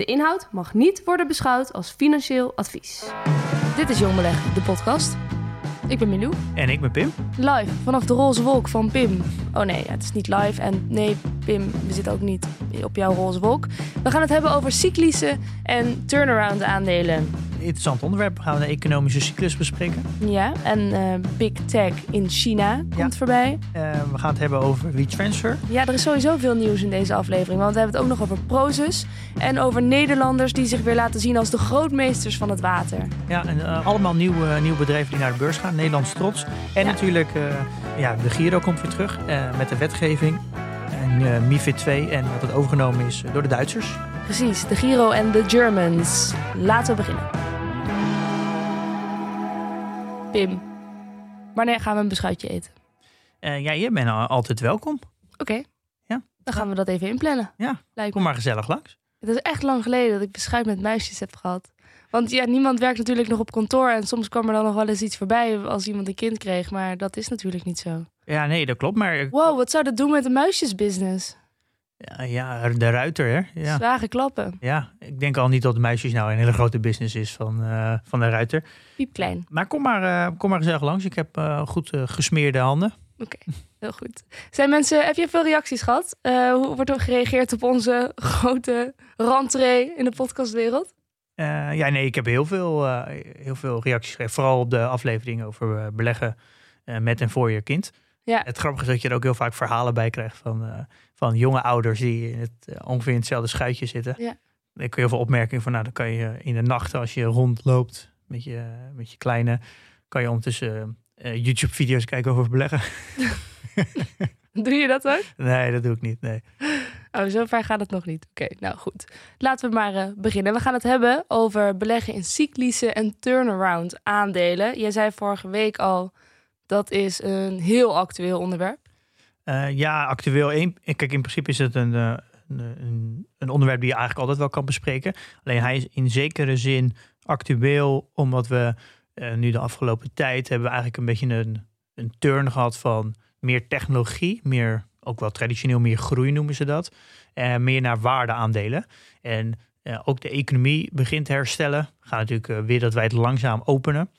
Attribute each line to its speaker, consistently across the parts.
Speaker 1: De inhoud mag niet worden beschouwd als financieel advies. Dit is Jong Beleg, de podcast. Ik ben Milou,
Speaker 2: En ik ben Pim.
Speaker 1: live vanaf de roze wolk van Pim. Oh nee, het is niet live en nee, Pim, we zitten ook niet op jouw roze wolk. We gaan het hebben over cyclische en turnaround aandelen.
Speaker 2: Interessant onderwerp. We gaan de economische cyclus bespreken.
Speaker 1: Ja, en eh, Big Tech in China komt
Speaker 2: Ja.
Speaker 1: voorbij.
Speaker 2: Eh, we gaan het hebben over retransfer.
Speaker 1: Ja, er is sowieso veel nieuws in deze aflevering. Want we hebben het ook nog over Prozus. En over Nederlanders die zich weer laten zien als de grootmeesters van het water.
Speaker 2: Ja, en eh, allemaal nieuwe, nieuwe bedrijven die naar de beurs gaan. Nederlands trots. En
Speaker 1: Ja.
Speaker 2: natuurlijk, ja, de Giro komt weer terug met de wetgeving. En eh, MIFID 2 en dat het overgenomen is door de Duitsers.
Speaker 1: Precies, de Giro en de Germans. Laten we beginnen. Pim, wanneer gaan we een beschuitje eten?
Speaker 2: Eh, ja, je bent al- altijd welkom.
Speaker 1: Oké.
Speaker 2: Ja.
Speaker 1: Dan gaan we dat even inplannen.
Speaker 2: Ja,
Speaker 1: Lijkt
Speaker 2: kom maar gezellig langs.
Speaker 1: Het is echt lang geleden dat ik beschuit met muisjes heb gehad. Want ja, niemand werkt natuurlijk nog op kantoor. En soms kwam er dan nog wel eens iets voorbij als iemand een kind kreeg. Maar dat is natuurlijk niet zo.
Speaker 2: Ja, nee, dat klopt. Maar
Speaker 1: Wow, wat zou dat doen met de muisjesbusiness?
Speaker 2: ja, ja, de ruiter, hè? Ja.
Speaker 1: Zware klappen.
Speaker 2: ja, ik denk al niet dat de muisjes nou een hele grote business is van, eh, van de ruiter.
Speaker 1: Piepklein.
Speaker 2: Maar kom maar, eh, kom maar gezellig langs. Ik heb eh, goed gesmeerde handen.
Speaker 1: Oké, heel goed. Zijn mensen, heb je veel reacties gehad? Eh, hoe wordt er gereageerd op onze grote rentree in de podcastwereld?
Speaker 2: Ja, nee, ik heb heel veel, heel veel reacties gegeven. Vooral op de aflevering over beleggen met en voor je kind.
Speaker 1: Ja.
Speaker 2: Het grappige is dat je er ook heel vaak verhalen bij krijgt van, eh, van jonge ouders die in het, eh, ongeveer in hetzelfde schuitje zitten.
Speaker 1: Ja.
Speaker 2: Dan kun je heel veel opmerkingen van, nou, dan kan je in de nacht als je rondloopt met je, met je kleine, kan je ondertussen eh, YouTube-video's kijken over beleggen.
Speaker 1: Doe je dat ook?
Speaker 2: nee, dat doe ik niet. Nee.
Speaker 1: Oh, zover gaat het nog niet. Oké, nou goed. Laten we maar beginnen. We gaan het hebben over beleggen in cyclische en turnaround aandelen. Jij zei vorige week al, dat is een heel actueel onderwerp.
Speaker 2: Eh, ja, actueel. Kijk, in principe is het een, eh, een, een, een onderwerp die je eigenlijk altijd wel kan bespreken. Alleen hij is in zekere zin actueel, omdat we eh, nu de afgelopen tijd hebben eigenlijk een beetje een, een turn gehad van meer technologie, meer ook wel traditioneel meer groei noemen ze dat. Eh, meer naar waardeaandelen. En eh, ook de economie begint te herstellen. We gaan natuurlijk eh, wereldwijd langzaam openen.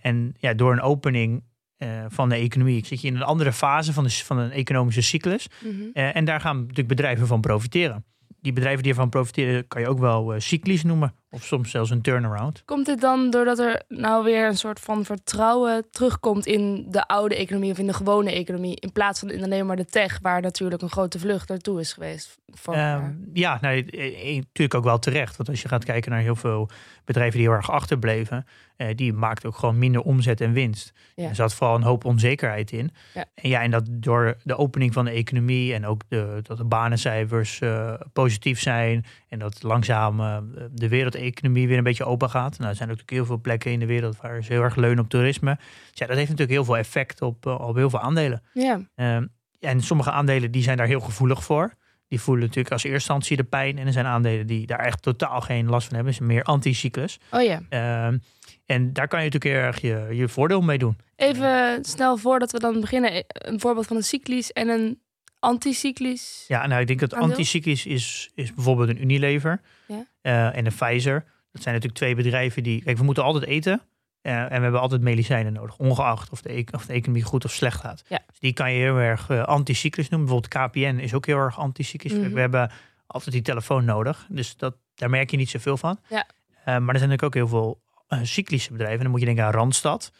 Speaker 2: En ja, door een opening eh, van de economie zit je in een andere fase van, de, van een economische cyclus. Eh, en daar gaan natuurlijk bedrijven van profiteren. Die bedrijven die ervan profiteren kan je ook wel eh, cyclisch noemen. Of soms zelfs een turnaround.
Speaker 1: Komt dit dan doordat er nou weer een soort van vertrouwen terugkomt in de oude economie of in de gewone economie, in plaats van in alleen maar de tech, waar natuurlijk een grote vlucht naartoe is geweest? Voor
Speaker 2: Ehm, ja, nou, eh, eh, natuurlijk ook wel terecht. Want als je gaat kijken naar heel veel bedrijven die heel erg achterbleven, eh, die maakten ook gewoon minder omzet en winst.
Speaker 1: Ja.
Speaker 2: Er zat vooral een hoop onzekerheid in.
Speaker 1: Ja.
Speaker 2: En ja, en dat door de opening van de economie en ook de, dat de banencijfers eh, positief zijn en dat langzaam de wereldeconomie weer een beetje open gaat. Nou, er zijn natuurlijk heel veel plekken in de wereld waar ze heel erg leunen op toerisme. Dus ja, dat heeft natuurlijk heel veel effect op, eh, op heel veel aandelen.
Speaker 1: ja.
Speaker 2: Ehm, en sommige aandelen die zijn daar heel gevoelig voor. Die voelen natuurlijk als eerste instantie de pijn. En er zijn aandelen die daar echt totaal geen last van hebben. Is meer anticyclus.
Speaker 1: Oh ja.
Speaker 2: Ehm, en daar kan je natuurlijk heel erg je, je voordeel mee doen.
Speaker 1: Even snel voordat we dan beginnen, een voorbeeld van een cyclisch en een anticyclisch.
Speaker 2: Ja, nou ik denk dat anticyclisch is, is bijvoorbeeld een Unilever
Speaker 1: Ja.
Speaker 2: Eh, en een Pfizer. Dat zijn natuurlijk twee bedrijven die... Kijk, we moeten altijd eten. eh, en we hebben altijd medicijnen nodig. Ongeacht of de, e- of de economie goed of slecht gaat.
Speaker 1: Ja.
Speaker 2: Dus die kan je heel erg eh, anticyclisch noemen. Bijvoorbeeld KPN is ook heel erg anticyclisch.
Speaker 1: Mhm.
Speaker 2: We hebben altijd die telefoon nodig. Dus dat, daar merk je niet zoveel van.
Speaker 1: Ja.
Speaker 2: Maar er zijn natuurlijk ook heel veel cyclische bedrijven. En dan moet je denken aan Randstad.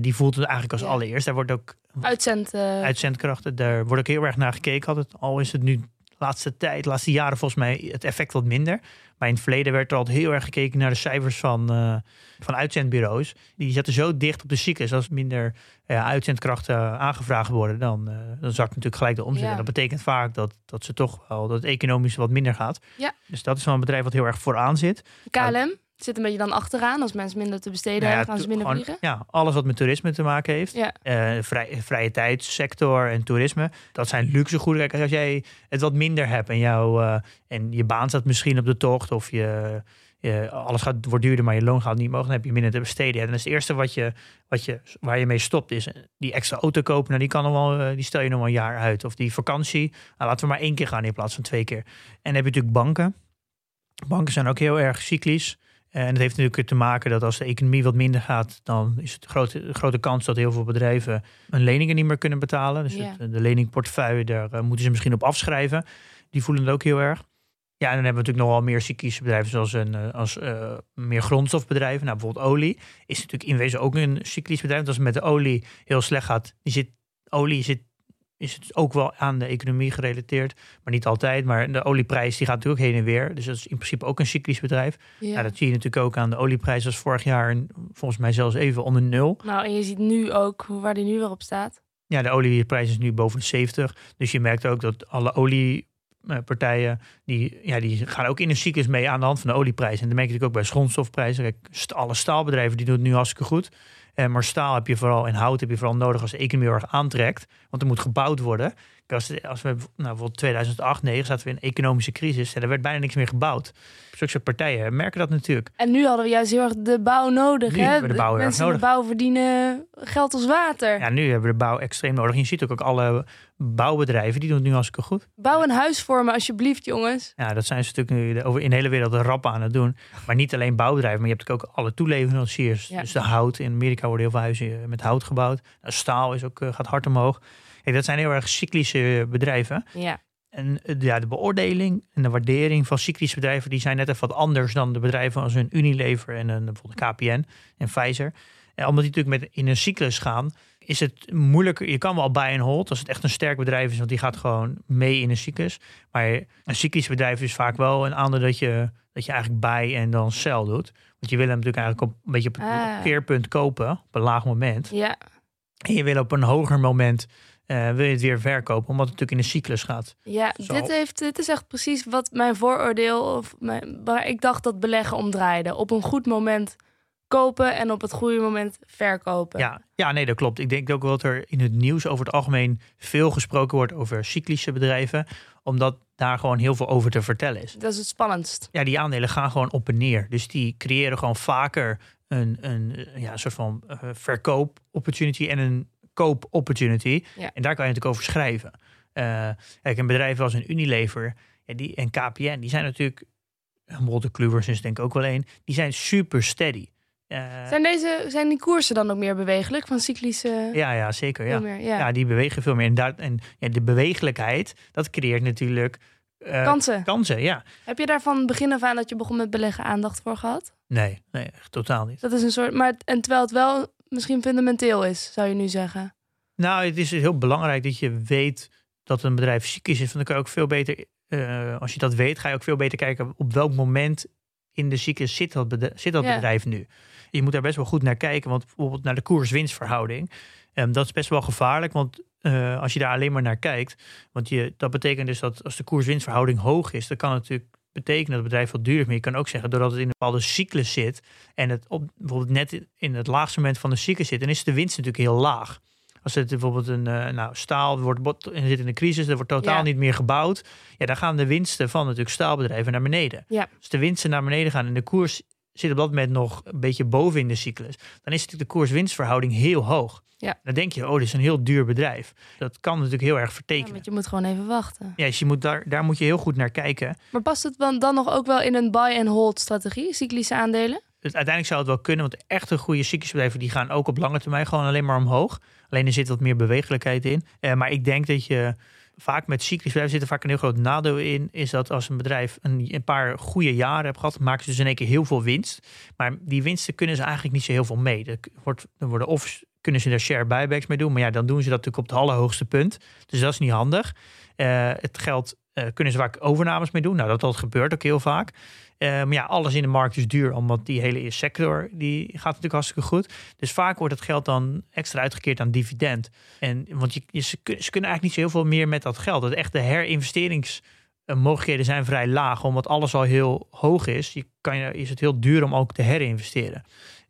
Speaker 2: Die voelt het eigenlijk als
Speaker 1: Ja.
Speaker 2: allereerst. Daar wordt ook
Speaker 1: Uitzend.
Speaker 2: uitzendkrachten. Daar wordt ook heel erg naar gekeken altijd. Al is het nu de laatste tijd, laatste jaren volgens mij het effect wat minder. Maar in het verleden werd er altijd heel erg gekeken naar de cijfers van, eh, van uitzendbureaus. Die zetten zo dicht op de cyclus. Als minder uitzendkrachten aangevraagd worden, dan, eh, dan zakt natuurlijk gelijk de omzet.
Speaker 1: Ja.
Speaker 2: En dat betekent vaak dat, dat ze toch wel, dat het economisch wat minder gaat.
Speaker 1: Ja.
Speaker 2: Dus dat is wel een bedrijf wat heel erg vooraan zit.
Speaker 1: KLM, Zit een beetje dan achteraan. Als mensen minder te besteden
Speaker 2: Nou ja,
Speaker 1: hebben, gaan ze minder
Speaker 2: gewoon,
Speaker 1: vliegen.
Speaker 2: Ja, alles wat met toerisme te maken heeft.
Speaker 1: Ja.
Speaker 2: Eh, vrij, vrije tijdssector en toerisme. Dat zijn luxe goederen. Kijk, als jij het wat minder hebt en, jou, eh, en je baan staat misschien op de tocht of je, je, alles gaat, wordt duurder, maar je loon gaat niet mogen, dan heb je minder te besteden. Ja, dan is het eerste wat je, wat je, waar je mee stopt, is die extra auto kopen. Nou, die, kan nog wel, eh, die stel je nog wel een jaar uit. Of die vakantie, nou, laten we maar één keer gaan in plaats van twee keer. En dan heb je natuurlijk banken. Banken zijn ook heel erg cyclisch. En dat heeft natuurlijk te maken dat als de economie wat minder gaat, dan is het grote, grote kans dat heel veel bedrijven hun leningen niet meer kunnen betalen. Dus het- de leningportefeuille, daar eh, moeten ze misschien op afschrijven. Die voelen het ook heel erg. Ja, en dan hebben we natuurlijk nogal meer cyclische bedrijven, zoals een, eh, als, eh, meer grondstofbedrijven. Nou, bijvoorbeeld olie is natuurlijk in wezen ook een cyclisch bedrijf. Want als het met de olie heel slecht gaat, die zit, olie zit, is het ook wel aan de economie gerelateerd. Maar niet altijd. Maar de olieprijs die gaat natuurlijk heen en weer. Dus dat is in principe ook een cyclisch bedrijf.
Speaker 1: Ja.
Speaker 2: Dat zie je natuurlijk ook aan de olieprijs. Is vorig jaar volgens mij zelfs even onder nul.
Speaker 1: Nou, en je ziet nu ook waar die nu weer op staat.
Speaker 2: Ja, de olieprijs is nu boven de 70. Dus je merkt ook dat alle oliepartijen, die, ja, die gaan ook in een cyclus mee aan de hand van de olieprijs. En dat merk je natuurlijk ook bij grondstofprijzen. Kijk, alle staalbedrijven die doen het nu hartstikke goed. Maar staal heb je vooral en hout heb je vooral nodig als de economie erg aantrekt. Want er moet gebouwd worden. Als, als we nou, bijvoorbeeld 2008, 2009 zaten we in een economische crisis. En er werd bijna niks meer gebouwd. Zulke soort partijen merken dat natuurlijk.
Speaker 1: En nu hadden we juist heel erg de bouw nodig.
Speaker 2: Nu
Speaker 1: hè?
Speaker 2: hebben we de bouw heel erg
Speaker 1: Mensen in de
Speaker 2: nodig.
Speaker 1: bouw verdienen geld als water.
Speaker 2: Ja, nu hebben we de bouw extreem nodig. En je ziet ook, ook alle bouwbedrijven, die doen het nu hartstikke goed.
Speaker 1: Bouw een huis voor me alsjeblieft, jongens.
Speaker 2: Ja, dat zijn ze natuurlijk nu over in de hele wereld rap aan het doen. Maar niet alleen bouwbedrijven, maar je hebt ook alle toeleveranciers.
Speaker 1: Ja.
Speaker 2: Dus de hout. In Amerika worden heel veel huizen eh, met hout gebouwd. Nou, staal is ook, eh, gaat hard omhoog. Kijk, dat zijn heel erg cyclische bedrijven.
Speaker 1: Ja.
Speaker 2: En eh, ja, de beoordeling en de waardering van cyclische bedrijven... die zijn net even wat anders dan de bedrijven als een Unilever en een bijvoorbeeld KPN en Pfizer. En omdat die natuurlijk met, in een cyclus gaan, is het moeilijker. Je kan wel bij en hold als het echt een sterk bedrijf is, want die gaat gewoon mee in een cyclus. Maar een cyclisch bedrijf is vaak wel een aandeel dat je, dat je eigenlijk bij en dan sell doet. Want je wil hem natuurlijk eigenlijk op een beetje op het
Speaker 1: Ah.
Speaker 2: keerpunt kopen, op een laag moment.
Speaker 1: Ja.
Speaker 2: En je wil op een hoger moment eh, wil je het weer verkopen, omdat het natuurlijk in een cyclus gaat.
Speaker 1: Ja,
Speaker 2: Zo.
Speaker 1: dit, heeft, dit is echt precies wat mijn vooroordeel, of mijn, waar ik dacht dat beleggen om draaide. Op een goed moment kopen en op het goede moment verkopen.
Speaker 2: Ja, ja, nee, dat klopt. Ik denk ook wel dat er in het nieuws over het algemeen veel gesproken wordt over cyclische bedrijven, omdat daar gewoon heel veel over te vertellen is.
Speaker 1: Dat is het spannendst.
Speaker 2: Ja, die aandelen gaan gewoon op en neer. Dus die creëren gewoon vaker een, een ja, soort van eh, verkoop-opportunity en een koop-opportunity.
Speaker 1: Ja.
Speaker 2: En daar kan je natuurlijk over schrijven. Eh, kijk, een bedrijf als een Unilever ja, die, en KPN, die zijn natuurlijk, Molten Kluwers is denk ik ook wel één, die zijn super steady. Eh,
Speaker 1: Zijn, deze, zijn die koersen dan ook meer bewegelijk van cyclische?
Speaker 2: ja, ja, zeker. Ja.
Speaker 1: meer, ja.
Speaker 2: Ja, die bewegen veel meer. En, daar, en ja, de bewegelijkheid, dat creëert natuurlijk eh,
Speaker 1: Kansen.
Speaker 2: kansen. Ja.
Speaker 1: Heb je daar van begin af aan dat je begon met beleggen aandacht voor gehad?
Speaker 2: Nee, nee, echt totaal niet.
Speaker 1: Dat is een soort, maar en terwijl het wel misschien fundamenteel is, zou je nu zeggen.
Speaker 2: Nou, het is heel belangrijk dat je weet dat een bedrijf cyclisch is. Want dan kan je ook veel beter, eh, als je dat weet, ga je ook veel beter kijken op welk moment in de cyclus zit dat, bedrijf, zit dat
Speaker 1: Ja.
Speaker 2: bedrijf nu. Je moet daar best wel goed naar kijken, want bijvoorbeeld naar de koers-winstverhouding. ehm, dat is best wel gevaarlijk, want eh, als je daar alleen maar naar kijkt, want je, dat betekent dus dat als de koers-winstverhouding hoog is, dan kan het natuurlijk betekenen dat het bedrijf wat duur is. Maar je kan ook zeggen, doordat het in een bepaalde cyclus zit en het op, bijvoorbeeld net in het laagste moment van de cyclus zit, dan is de winst natuurlijk heel laag. Als het bijvoorbeeld een eh, nou, staal wordt zit in een crisis, er wordt totaal
Speaker 1: Ja.
Speaker 2: niet meer gebouwd. Ja, dan gaan de winsten van natuurlijk staalbedrijven naar beneden.
Speaker 1: Ja.
Speaker 2: Als de winsten naar beneden gaan en de koers zit op dat moment nog een beetje boven in de cyclus, dan is natuurlijk de koers-winstverhouding heel hoog.
Speaker 1: Ja.
Speaker 2: Dan denk je, oh, dit is een heel duur bedrijf. Dat kan natuurlijk heel erg
Speaker 1: Ja,
Speaker 2: vertekenen.
Speaker 1: want je moet gewoon even wachten.
Speaker 2: Ja, dus je moet daar, daar moet je heel goed naar kijken.
Speaker 1: Maar past het dan, dan nog ook wel in een buy-and-hold strategie, cyclische aandelen?
Speaker 2: Dus uiteindelijk zou het wel kunnen, want echte goede cyclische bedrijven die gaan ook op lange termijn gewoon alleen maar omhoog. Alleen er zit wat meer bewegelijkheid in. Eh, maar ik denk dat je vaak met cyclische bedrijven zit er vaak een heel groot nadeel in. Is dat als een bedrijf een, een paar goede jaren heeft gehad, maken ze dus in één keer heel veel winst. Maar die winsten kunnen ze eigenlijk niet zo heel veel mee. Er, wordt, er worden of kunnen ze er share buybacks mee doen, maar ja, dan doen ze dat natuurlijk op het allerhoogste punt. Dus dat is niet handig. Eh, het geld eh, kunnen ze vaak overnames mee doen. Nou, dat, dat gebeurt ook heel vaak. Eh, maar ja, alles in de markt is duur, omdat die hele sector die gaat natuurlijk hartstikke goed. Dus vaak wordt het geld dan extra uitgekeerd aan dividend. En, want je, je- ze, kun- ze kunnen eigenlijk niet zo heel veel meer met dat geld. Dat echte herinvesteringswaarde uh, mogelijkheden zijn vrij laag, omdat alles al heel hoog is. Je kan, is het heel duur om ook te herinvesteren.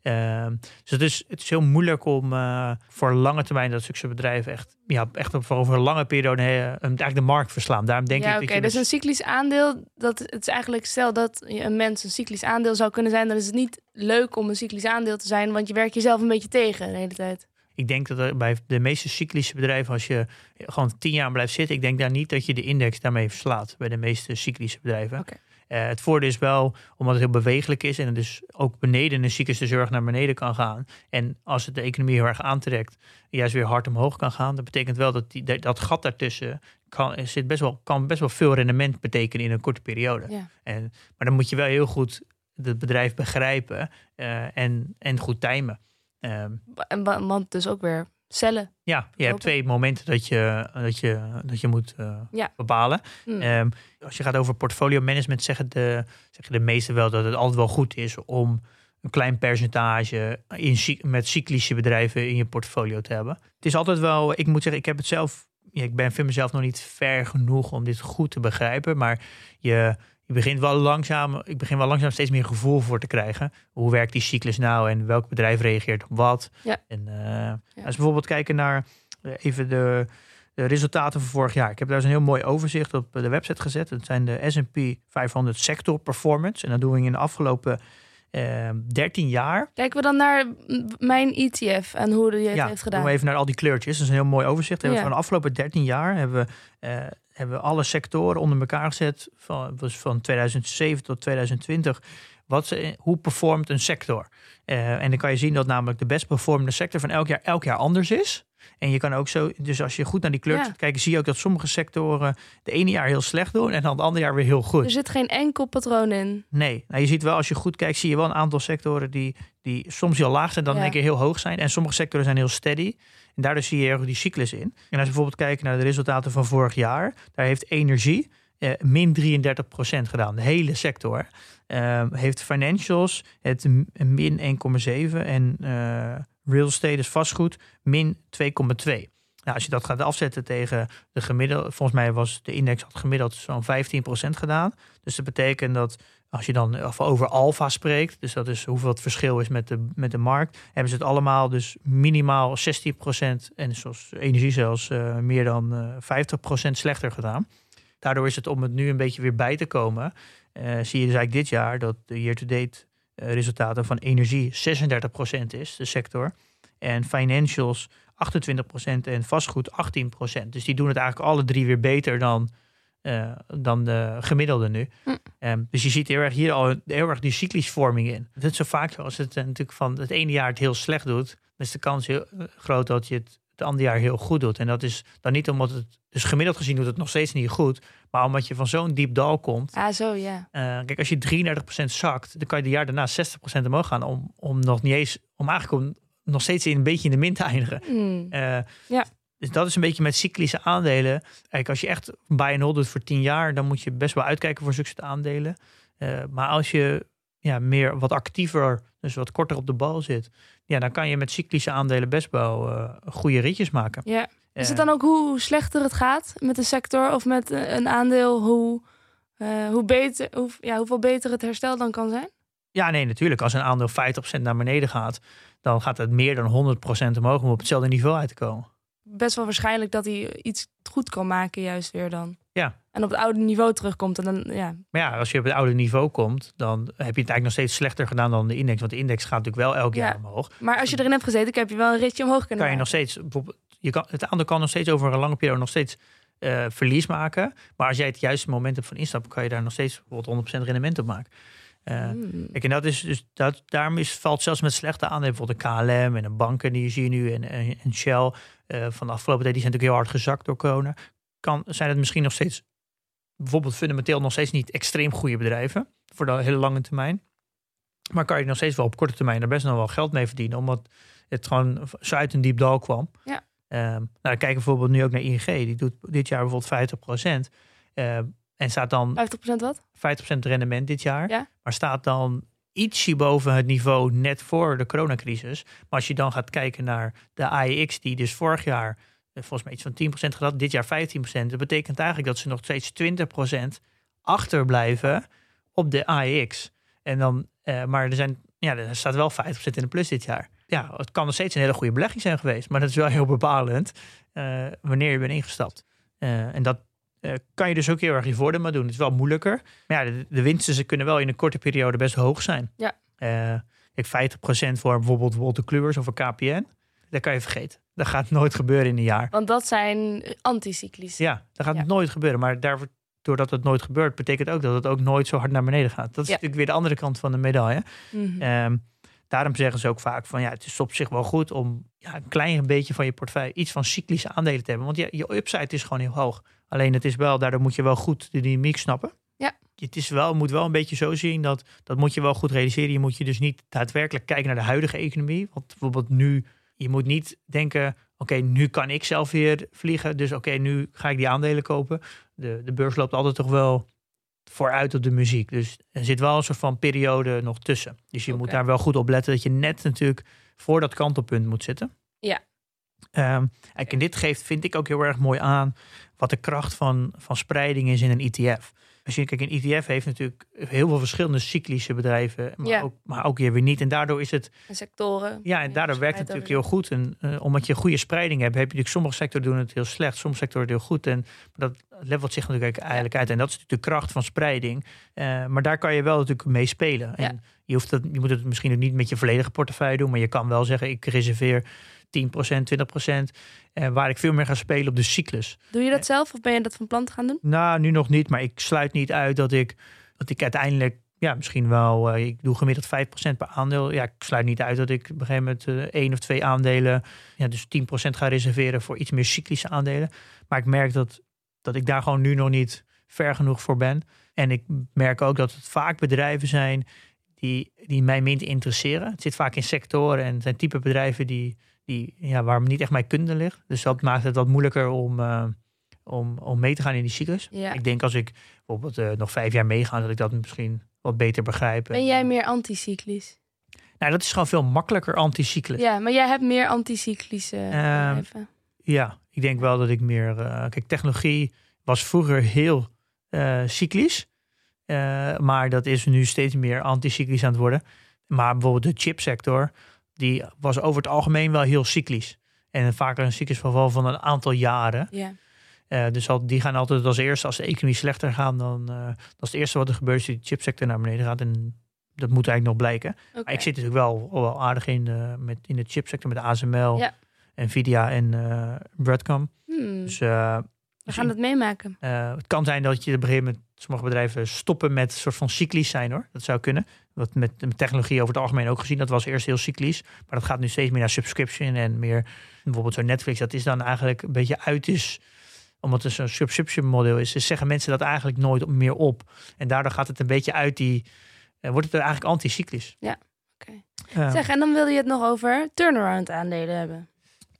Speaker 2: Ehm, dus het is, het is heel moeilijk om uh, voor lange termijn dat succesbedrijven echt, ja, echt voor over een lange periode uh, eigenlijk de markt verslaan. Daarom denk
Speaker 1: ja,
Speaker 2: ik
Speaker 1: oké.
Speaker 2: dat je
Speaker 1: Dus een cyclisch aandeel, dat het is eigenlijk stel dat je een mens een cyclisch aandeel zou kunnen zijn, dan is het niet leuk om een cyclisch aandeel te zijn, want je werkt jezelf een beetje tegen de hele tijd.
Speaker 2: Ik denk dat er bij de meeste cyclische bedrijven, als je gewoon tien jaar blijft zitten, ik denk daar niet dat je de index daarmee verslaat bij de meeste cyclische bedrijven.
Speaker 1: Oké.
Speaker 2: Uh, het voordeel is wel, omdat het heel bewegelijk is en het dus ook beneden een cyclische zorg naar beneden kan gaan. En als het de economie heel erg aantrekt, juist weer hard omhoog kan gaan. Dat betekent wel dat die, dat gat daartussen kan, zit best wel, kan best wel veel rendement betekenen in een korte periode.
Speaker 1: Ja.
Speaker 2: En, maar dan moet je wel heel goed het bedrijf begrijpen uh, en, en goed timen. Um,
Speaker 1: en, want dus ook weer cellen.
Speaker 2: Ja, je hebt twee momenten dat je, dat je, dat je moet uh,
Speaker 1: ja.
Speaker 2: bepalen.
Speaker 1: Mm.
Speaker 2: Um, als je gaat over portfolio management, zeggen de, zeggen de meesten wel dat het altijd wel goed is om een klein percentage in, met cyclische bedrijven in je portfolio te hebben. Het is altijd wel, ik moet zeggen, ik heb het zelf, ja, ik ben voor mezelf nog niet ver genoeg om dit goed te begrijpen, maar je, je begint wel langzaam, ik begin wel langzaam steeds meer gevoel voor te krijgen. Hoe werkt die cyclus nou en welk bedrijf reageert op wat?
Speaker 1: Ja.
Speaker 2: En uh, ja. als we bijvoorbeeld kijken naar uh, even de, de, resultaten van vorig jaar. Ik heb daar eens een heel mooi overzicht op de website gezet. Het zijn de S&P 500 sector performance. En dat doen we in de afgelopen uh, 13 jaar.
Speaker 1: Kijken we dan naar mijn ETF en hoe die het
Speaker 2: ja,
Speaker 1: heeft gedaan?
Speaker 2: we even naar al die kleurtjes. Dat is een heel mooi overzicht.
Speaker 1: Ja.
Speaker 2: Van de afgelopen 13 jaar hebben we hebben we alle sectoren onder elkaar gezet. Van, dus van 2007 tot 2020. Wat ze, hoe performt een sector? Uh, en dan kan je zien dat namelijk de best performende sector van elk jaar elk jaar anders is. En je kan ook zo, dus als je goed naar die
Speaker 1: Ja.
Speaker 2: kijkt, zie je ook dat sommige sectoren de ene jaar heel slecht doen en dan het andere jaar weer heel goed.
Speaker 1: Er zit geen enkel patroon in.
Speaker 2: Nee, nou, je ziet wel als je goed kijkt, zie je wel een aantal sectoren die, die soms heel laag zijn, dan
Speaker 1: Ja.
Speaker 2: één keer heel hoog zijn. En sommige sectoren zijn heel steady. En daardoor zie je erg die cyclus in. En als je bijvoorbeeld kijkt naar de resultaten van vorig jaar, daar heeft energie eh, min 33% gedaan. De hele sector. Eh, heeft financials het min 1,7 en eh, real estate is vastgoed min 2,2. Nou, als je dat gaat afzetten tegen de gemiddelde, volgens mij was de index had gemiddeld zo'n 15% gedaan. Dus dat betekent dat als je dan over alfa spreekt, dus dat is hoeveel het verschil is met de, met de markt, hebben ze het allemaal dus minimaal 16% en zoals energie zelfs uh, meer dan uh, 50% slechter gedaan. Daardoor is het om het nu een beetje weer bij te komen, uh, zie je dus eigenlijk dit jaar dat de year-to-date resultaten van energie 36% is, de sector. En financials 28% en vastgoed 18%. Dus die doen het eigenlijk alle drie weer beter dan, uh, dan de gemiddelde nu.
Speaker 1: Hm.
Speaker 2: Um, dus je ziet heel erg hier al heel erg die cyclisvorming in. Het is zo vaak zo, als het uh, natuurlijk van het ene jaar het heel slecht doet, dan is de kans heel groot dat je het het andere jaar heel goed doet. En dat is dan niet omdat het, dus gemiddeld gezien doet het nog steeds niet goed, maar omdat je van zo'n diep dal komt.
Speaker 1: Ah, zo ja.
Speaker 2: Uh, kijk, als je 33% zakt, dan kan je de jaar daarna 60% omhoog gaan om, om nog niet eens, om eigenlijk om nog steeds in een beetje in de min te eindigen.
Speaker 1: Mm.
Speaker 2: Uh,
Speaker 1: ja.
Speaker 2: Dus dat is een beetje met cyclische aandelen. Kijk, als je echt buy and hold doet voor 10 jaar, dan moet je best wel uitkijken voor zulke aandelen. Uh, maar als je ja, meer wat actiever, dus wat korter op de bal zit, ja, dan kan je met cyclische aandelen best wel uh, goede ritjes maken.
Speaker 1: Ja. Is het dan ook hoe slechter het gaat met de sector of met een aandeel, hoe, uh, hoe beter, hoe, ja, hoeveel beter het herstel dan kan zijn?
Speaker 2: Ja, nee, natuurlijk. Als een aandeel 50% naar beneden gaat, dan gaat het meer dan 100% omhoog om op hetzelfde niveau uit te komen.
Speaker 1: Best wel waarschijnlijk dat hij iets goed kan maken, juist weer dan.
Speaker 2: Ja.
Speaker 1: En op het oude niveau terugkomt. En dan, ja.
Speaker 2: Maar ja, als je op het oude niveau komt, dan heb je het eigenlijk nog steeds slechter gedaan dan de index. Want de index gaat natuurlijk wel elk
Speaker 1: Ja.
Speaker 2: jaar omhoog.
Speaker 1: Maar als je erin hebt gezeten, heb je wel een ritje omhoog kunnen
Speaker 2: Kan je nog steeds, bijvoorbeeld, je kan, het aandeel kan nog steeds over een lange periode nog steeds eh, verlies maken. Maar als jij het juiste moment hebt van instappen, kan je daar nog steeds bijvoorbeeld 100% rendement op maken. Uh,
Speaker 1: Mm.
Speaker 2: Kijk, en dat is dus dat, daarom is, valt zelfs met slechte aandelen, bijvoorbeeld de KLM en de banken die je ziet nu en, en, en Shell uh, van de afgelopen tijd, die zijn natuurlijk heel hard gezakt door corona. Kan, zijn het misschien nog steeds, bijvoorbeeld fundamenteel nog steeds niet extreem goede bedrijven voor de hele lange termijn. Maar kan je nog steeds wel op korte termijn er best nog wel geld mee verdienen, omdat het gewoon zo uit een diep dal kwam.
Speaker 1: Ja.
Speaker 2: Um, nou, dan we bijvoorbeeld nu ook naar ING, die doet dit jaar bijvoorbeeld 50 procent. Uh, en staat dan
Speaker 1: 50% wat?
Speaker 2: 50% rendement dit jaar.
Speaker 1: Ja.
Speaker 2: Maar staat dan ietsje boven het niveau net voor de coronacrisis. Maar als je dan gaat kijken naar de AEX, die dus vorig jaar volgens mij iets van 10% gehad, dit jaar 15%. Dat betekent eigenlijk dat ze nog steeds 20% achterblijven op de AEX. En dan, uh, maar er, zijn, ja, er staat wel 50% in de plus dit jaar. Ja, het kan nog steeds een hele goede belegging zijn geweest, maar dat is wel heel bepalend uh, wanneer je bent ingestapt. Uh, en dat kan je dus ook heel erg je voordeel maar doen. Het is wel moeilijker. Maar ja, de, de winsten ze kunnen wel in een korte periode best hoog zijn.
Speaker 1: Ja.
Speaker 2: ik 50% voor bijvoorbeeld Walter Kluwers of een KPN. Dat kan je vergeten. Dat gaat nooit gebeuren in een jaar.
Speaker 1: Want dat zijn anticyclisch.
Speaker 2: Ja, dat gaat nooit gebeuren. Maar daarvoor, doordat het nooit gebeurt, betekent ook dat het ook nooit zo hard naar beneden gaat. Dat is natuurlijk weer de andere kant van de medaille.
Speaker 1: Mhm.
Speaker 2: Ehm, daarom zeggen ze ook vaak van ja, het is op zich wel goed om ja, een klein beetje van je portefeuille iets van cyclische aandelen te hebben. Want ja, je upside is gewoon heel hoog. Alleen het is wel, daardoor moet je wel goed de dynamiek snappen.
Speaker 1: Ja.
Speaker 2: Het is wel, moet wel een beetje zo zien dat dat moet je wel goed realiseren. Je moet je dus niet daadwerkelijk kijken naar de huidige economie. Want bijvoorbeeld nu je moet niet denken, oké, nu kan ik zelf weer vliegen. Dus oké, nu ga ik die aandelen kopen. De, de beurs loopt altijd toch wel vooruit op de muziek. Dus er zit wel een soort van periode nog tussen. Dus je moet daar wel goed op letten dat je net natuurlijk voor dat kantelpunt moet zitten.
Speaker 1: Ja.
Speaker 2: Um, en dit geeft, vind ik ook heel erg mooi aan, wat de kracht van, van spreiding is in een ETF. Als je kijkt, een ETF heeft natuurlijk heel veel verschillende cyclische bedrijven, maar,
Speaker 1: Ja.
Speaker 2: ook, maar ook weer niet. En daardoor is het
Speaker 1: En sectoren.
Speaker 2: ja, en daardoor werkt het natuurlijk heel goed. En eh, omdat je goede spreiding hebt, heb je natuurlijk sommige sectoren doen het heel slecht, sommige sectoren heel goed. En dat levelt zich natuurlijk eigenlijk uit. En dat is natuurlijk de kracht van spreiding. Eh, maar daar kan je wel natuurlijk mee spelen. En
Speaker 1: Ja.
Speaker 2: je, hoeft dat, je moet het misschien ook niet met je volledige portefeuille doen, maar je kan wel zeggen, ik reserveer 10%, 20%, eh, waar ik veel meer ga spelen op de cyclus.
Speaker 1: Doe je dat zelf of ben je dat van plan te gaan doen?
Speaker 2: Nou, nu nog niet, maar ik sluit niet uit dat ik, dat ik uiteindelijk, ja, misschien wel, eh, ik doe gemiddeld 5% per aandeel. Ja, ik sluit niet uit dat ik op een gegeven moment eh, één of twee aandelen, ja, dus 10% ga reserveren voor iets meer cyclische aandelen. Maar ik merk dat, dat ik daar gewoon nu nog niet ver genoeg voor ben. En ik merk ook dat het vaak bedrijven zijn die, die mij minder interesseren. Het zit vaak in sectoren en het zijn type bedrijven die, die, ja, waar niet echt mijn kunde ligt. Dus dat maakt het wat moeilijker om, eh, om, om mee te gaan in die cyclus.
Speaker 1: Ja.
Speaker 2: Ik denk als ik bijvoorbeeld eh, nog vijf jaar meega, dat ik dat misschien wat beter begrijp.
Speaker 1: Ben jij meer anticyclisch?
Speaker 2: Nou, dat is gewoon veel makkelijker anticyclisch.
Speaker 1: Ja, maar jij hebt meer anticyclische bedrijven.
Speaker 2: Ja, ik denk wel dat ik meer. eh, kijk, technologie was vroeger heel cyclisch. Maar dat is nu steeds meer anticyclisch aan het worden. Maar bijvoorbeeld de chipsector, die was over het algemeen wel heel cyclisch. En vaak een cyclisch geval van een aantal jaren.
Speaker 1: Ja.
Speaker 2: Eh, dus al, die gaan altijd als eerste, als de economie slechter gaat, dan eh, dat is het eerste wat er gebeurt, is dat de chipsector naar beneden gaat. En dat moet eigenlijk nog blijken. Maar ik zit natuurlijk wel, wel aardig in, eh, met, in de chipsector met ASML,
Speaker 1: Ja.
Speaker 2: Nvidia en Broadcom.
Speaker 1: Hmm,
Speaker 2: Dus,
Speaker 1: we
Speaker 2: dus
Speaker 1: gaan het meemaken.
Speaker 2: het kan zijn dat je op een gegeven moment sommige bedrijven stoppen met een soort van cyclisch zijn hoor. Dat zou kunnen. Wat met, met technologie over het algemeen ook gezien. Dat was eerst heel cyclisch. Maar dat gaat nu steeds meer naar subscription en meer bijvoorbeeld zo'n Netflix. Dat is dan eigenlijk een beetje uit is omdat het zo'n subscription model is. Dus zeggen mensen dat eigenlijk nooit meer op. En daardoor gaat het een beetje uit die. eh, wordt het er eigenlijk anticyclisch.
Speaker 1: Ja, oké.
Speaker 2: Eh,
Speaker 1: Zeg, en dan wilde je het nog over turnaround aandelen hebben.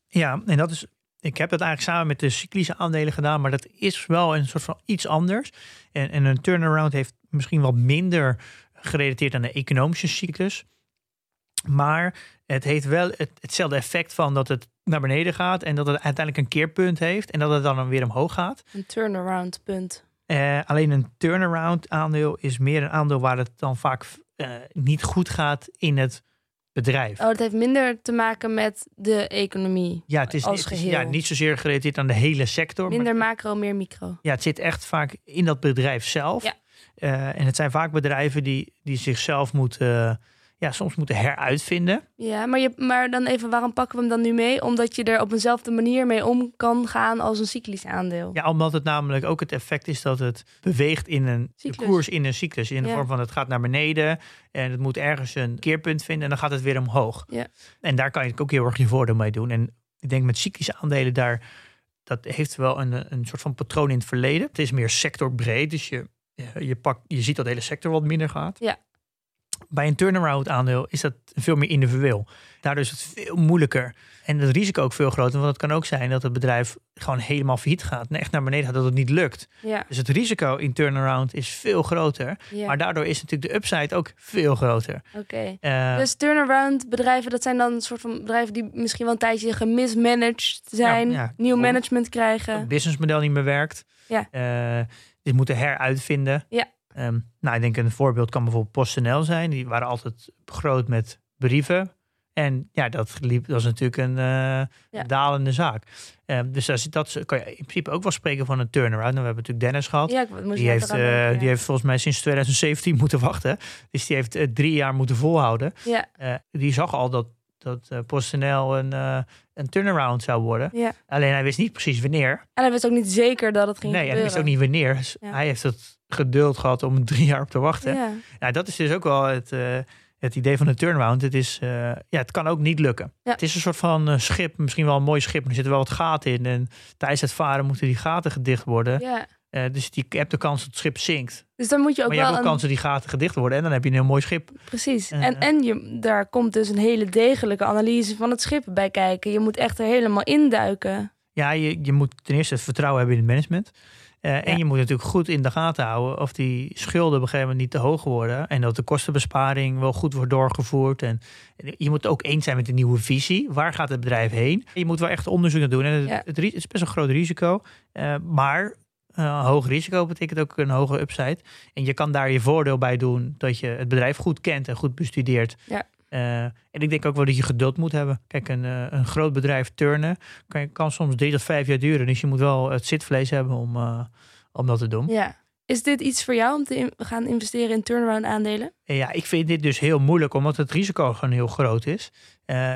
Speaker 2: Ja, en dat is. Ik heb dat eigenlijk samen met de cyclische aandelen gedaan, maar dat is wel een soort van iets anders. En, en een turnaround heeft misschien wat minder gerelateerd aan de economische cyclus. Maar het heeft wel het, hetzelfde effect van dat het naar beneden gaat en dat het uiteindelijk een keerpunt heeft en dat het dan weer omhoog gaat.
Speaker 1: Een turnaround punt.
Speaker 2: Eh, alleen een turnaround aandeel is meer een aandeel waar het dan vaak eh, niet goed gaat in het bedrijf.
Speaker 1: Oh, dat heeft minder te maken met de economie.
Speaker 2: Ja, het is,
Speaker 1: als
Speaker 2: het is
Speaker 1: geheel.
Speaker 2: ja, niet zozeer gerelateerd aan de hele sector. maar
Speaker 1: Minder macro, meer micro.
Speaker 2: Ja, het zit echt vaak in dat bedrijf zelf.
Speaker 1: Ja.
Speaker 2: Eh, en het zijn vaak bedrijven die, die zichzelf moeten, ja, soms moeten heruitvinden.
Speaker 1: Ja, maar, je, maar dan even, waarom pakken we hem dan nu mee? Omdat je er op eenzelfde manier mee om kan gaan als een cyclisch aandeel.
Speaker 2: Ja, omdat het namelijk ook het effect is dat het beweegt in een de
Speaker 1: Cyclus.
Speaker 2: koers in een cyclus. In de
Speaker 1: Ja.
Speaker 2: vorm van het gaat naar beneden en het moet ergens een keerpunt vinden en dan gaat het weer omhoog.
Speaker 1: Ja.
Speaker 2: En daar kan je ook heel erg je voordeel mee doen. En ik denk met cyclische aandelen daar, dat heeft wel een, een soort van patroon in het verleden. Het is meer sectorbreed, dus je, je, pakt, je ziet dat de hele sector wat minder gaat.
Speaker 1: Ja.
Speaker 2: Bij een turnaround aandeel is dat veel meer individueel. Daardoor is het veel moeilijker. En het risico ook veel groter. Want het kan ook zijn dat het bedrijf gewoon helemaal failliet gaat. En echt naar beneden gaat, dat het niet lukt.
Speaker 1: Ja.
Speaker 2: Dus het risico in turnaround is veel groter.
Speaker 1: ja.
Speaker 2: Maar daardoor is natuurlijk de upside ook veel groter.
Speaker 1: Oké.
Speaker 2: Eh,
Speaker 1: Dus turnaround bedrijven, dat zijn dan een soort van bedrijven die misschien wel een tijdje gemismanaged zijn,
Speaker 2: Ja,
Speaker 1: nieuw management krijgen.
Speaker 2: het businessmodel niet meer werkt.
Speaker 1: Ja.
Speaker 2: Eh, die moeten heruitvinden.
Speaker 1: Ja.
Speaker 2: Ehm, nou, ik denk een voorbeeld kan bijvoorbeeld PostNL zijn. Die waren altijd groot met brieven. En ja, dat liep, dat is natuurlijk een eh,
Speaker 1: Ja.
Speaker 2: dalende zaak. Ehm, dus dat, dat kan je in principe ook wel spreken van een turnaround. Nou, we hebben natuurlijk Dennis gehad.
Speaker 1: Ja, ik
Speaker 2: Die heeft,
Speaker 1: denken,
Speaker 2: eh,
Speaker 1: ja.
Speaker 2: die heeft volgens mij sinds 2017 moeten wachten. Dus die heeft eh, drie jaar moeten volhouden.
Speaker 1: Ja,
Speaker 2: die zag al dat, dat eh, PostNL een, eh, een turnaround zou worden.
Speaker 1: ja.
Speaker 2: Alleen hij wist niet precies wanneer.
Speaker 1: En hij wist ook niet zeker dat het ging
Speaker 2: nee, en hij wist ook niet wanneer. Dus
Speaker 1: Ja.
Speaker 2: Hij heeft het geduld gehad om drie jaar op te wachten. Ja.
Speaker 1: Ja,
Speaker 2: dat is dus ook wel het, eh, het idee van een turnaround. Het, is, ja, het kan ook niet lukken.
Speaker 1: Ja.
Speaker 2: Het is een soort van schip, misschien wel een mooi schip, maar er zitten wel wat gaten in. En tijdens het varen moeten die gaten gedicht worden. Eh, dus die, je hebt de kans dat het schip zinkt.
Speaker 1: Dus dan moet je ook
Speaker 2: maar je hebt
Speaker 1: wel
Speaker 2: ook
Speaker 1: een...
Speaker 2: kans dat die gaten gedicht worden. En dan heb je een heel mooi schip.
Speaker 1: Precies.
Speaker 2: Eh,
Speaker 1: en en je, daar komt dus een hele degelijke analyse van het schip bij kijken. Je moet echt er helemaal induiken.
Speaker 2: Ja, je, je moet ten eerste het vertrouwen hebben in het management. Eh, En je moet natuurlijk goed in de gaten houden of die schulden op een gegeven moment niet te hoog worden. En dat de kostenbesparing wel goed wordt doorgevoerd. En je moet ook eens zijn met de nieuwe visie. Waar gaat het bedrijf heen? Je moet wel echt onderzoek naar doen. En het,
Speaker 1: Ja.
Speaker 2: het, ri- het is best een groot risico. Maar eh, hoog risico betekent ook een hoge upside. En je kan daar je voordeel bij doen dat je het bedrijf goed kent en goed bestudeert.
Speaker 1: Ja.
Speaker 2: Eh, en ik denk ook wel dat je geduld moet hebben. Kijk, een, eh, een groot bedrijf turnen kan, kan soms drie tot vijf jaar duren. Dus je moet wel het zitvlees hebben om, om dat te doen.
Speaker 1: Ja. Is dit iets voor jou om te in- gaan investeren in turnaround aandelen?
Speaker 2: En ja, ik vind dit dus heel moeilijk, omdat het risico gewoon heel groot is.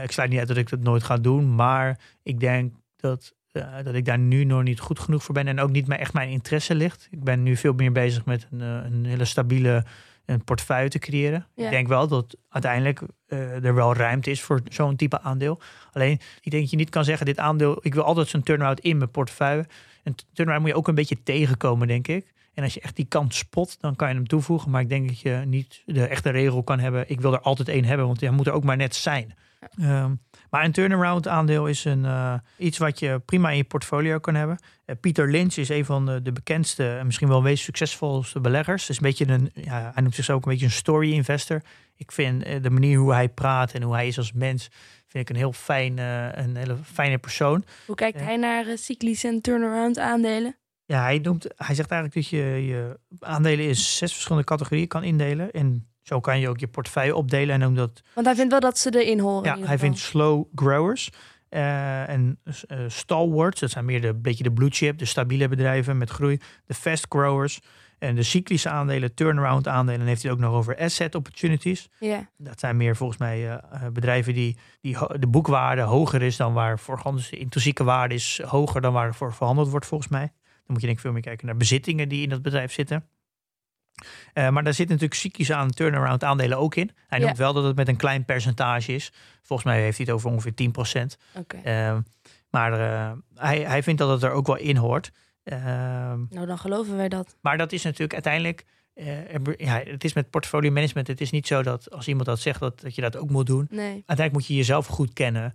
Speaker 2: Ik sluit niet uit dat ik dat nooit ga doen, maar ik denk dat, eh, dat ik daar nu nog niet goed genoeg voor ben en ook niet echt mijn interesse ligt. Ik ben nu veel meer bezig met een, eh, een hele stabiele een portefeuille te creëren.
Speaker 1: Ja.
Speaker 2: Ik denk wel dat uiteindelijk eh, er wel ruimte is voor zo'n type aandeel. Alleen, ik denk dat je niet kan zeggen, dit aandeel, ik wil altijd zo'n turnaround in mijn portefeuille. En turnaround moet je ook een beetje tegenkomen, denk ik. En als je echt die kant spot, dan kan je hem toevoegen. Maar ik denk dat je niet de echte regel kan hebben. Ik wil er altijd één hebben, want hij moet er ook maar net zijn. Ehm, maar een turnaround aandeel is een, eh, iets wat je prima in je portfolio kan hebben. Eh, Pieter Lynch is een van de, de bekendste en misschien wel meest succesvolste beleggers. Is een beetje een, ja, hij noemt zichzelf ook een beetje een story investor. Ik vind eh, de manier hoe hij praat en hoe hij is als mens, vind ik een heel fijn, een hele fijne persoon.
Speaker 1: Hoe kijkt hij naar cyclische en turnaround aandelen?
Speaker 2: Ja, hij, noemt, hij zegt eigenlijk dat je je aandelen in zes verschillende categorieën kan indelen. En zo kan je ook je portefeuille opdelen. En noemt dat,
Speaker 1: Want hij vindt wel dat ze erin horen.
Speaker 2: ja, hij vindt slow growers eh, en eh, stalwarts. Dat zijn meer de beetje de blue chip, de stabiele bedrijven met groei. De fast growers en de cyclische aandelen, turnaround aandelen. Dan heeft hij ook nog over asset opportunities.
Speaker 1: Ja,
Speaker 2: Dat zijn meer volgens mij eh, bedrijven die, die de boekwaarde hoger is dan waar voor dus de intrinsieke waarde is hoger dan waar ervoor verhandeld wordt volgens mij. Dan moet je denk ik veel meer kijken naar bezittingen die in dat bedrijf zitten. Eh, maar daar zitten natuurlijk cyclische aan turnaround aandelen ook in. Hij
Speaker 1: Ja.
Speaker 2: noemt wel dat het met een klein percentage is. Volgens mij heeft hij het over ongeveer 10%.
Speaker 1: oké.
Speaker 2: Ehm, maar eh, hij, hij vindt dat het er ook wel in hoort. Ehm,
Speaker 1: Nou, dan geloven wij dat.
Speaker 2: maar dat is natuurlijk uiteindelijk. Eh, ja, het is met portfolio management. Het is niet zo dat als iemand dat zegt, dat, dat je dat ook moet doen.
Speaker 1: Nee.
Speaker 2: Uiteindelijk moet je jezelf goed kennen.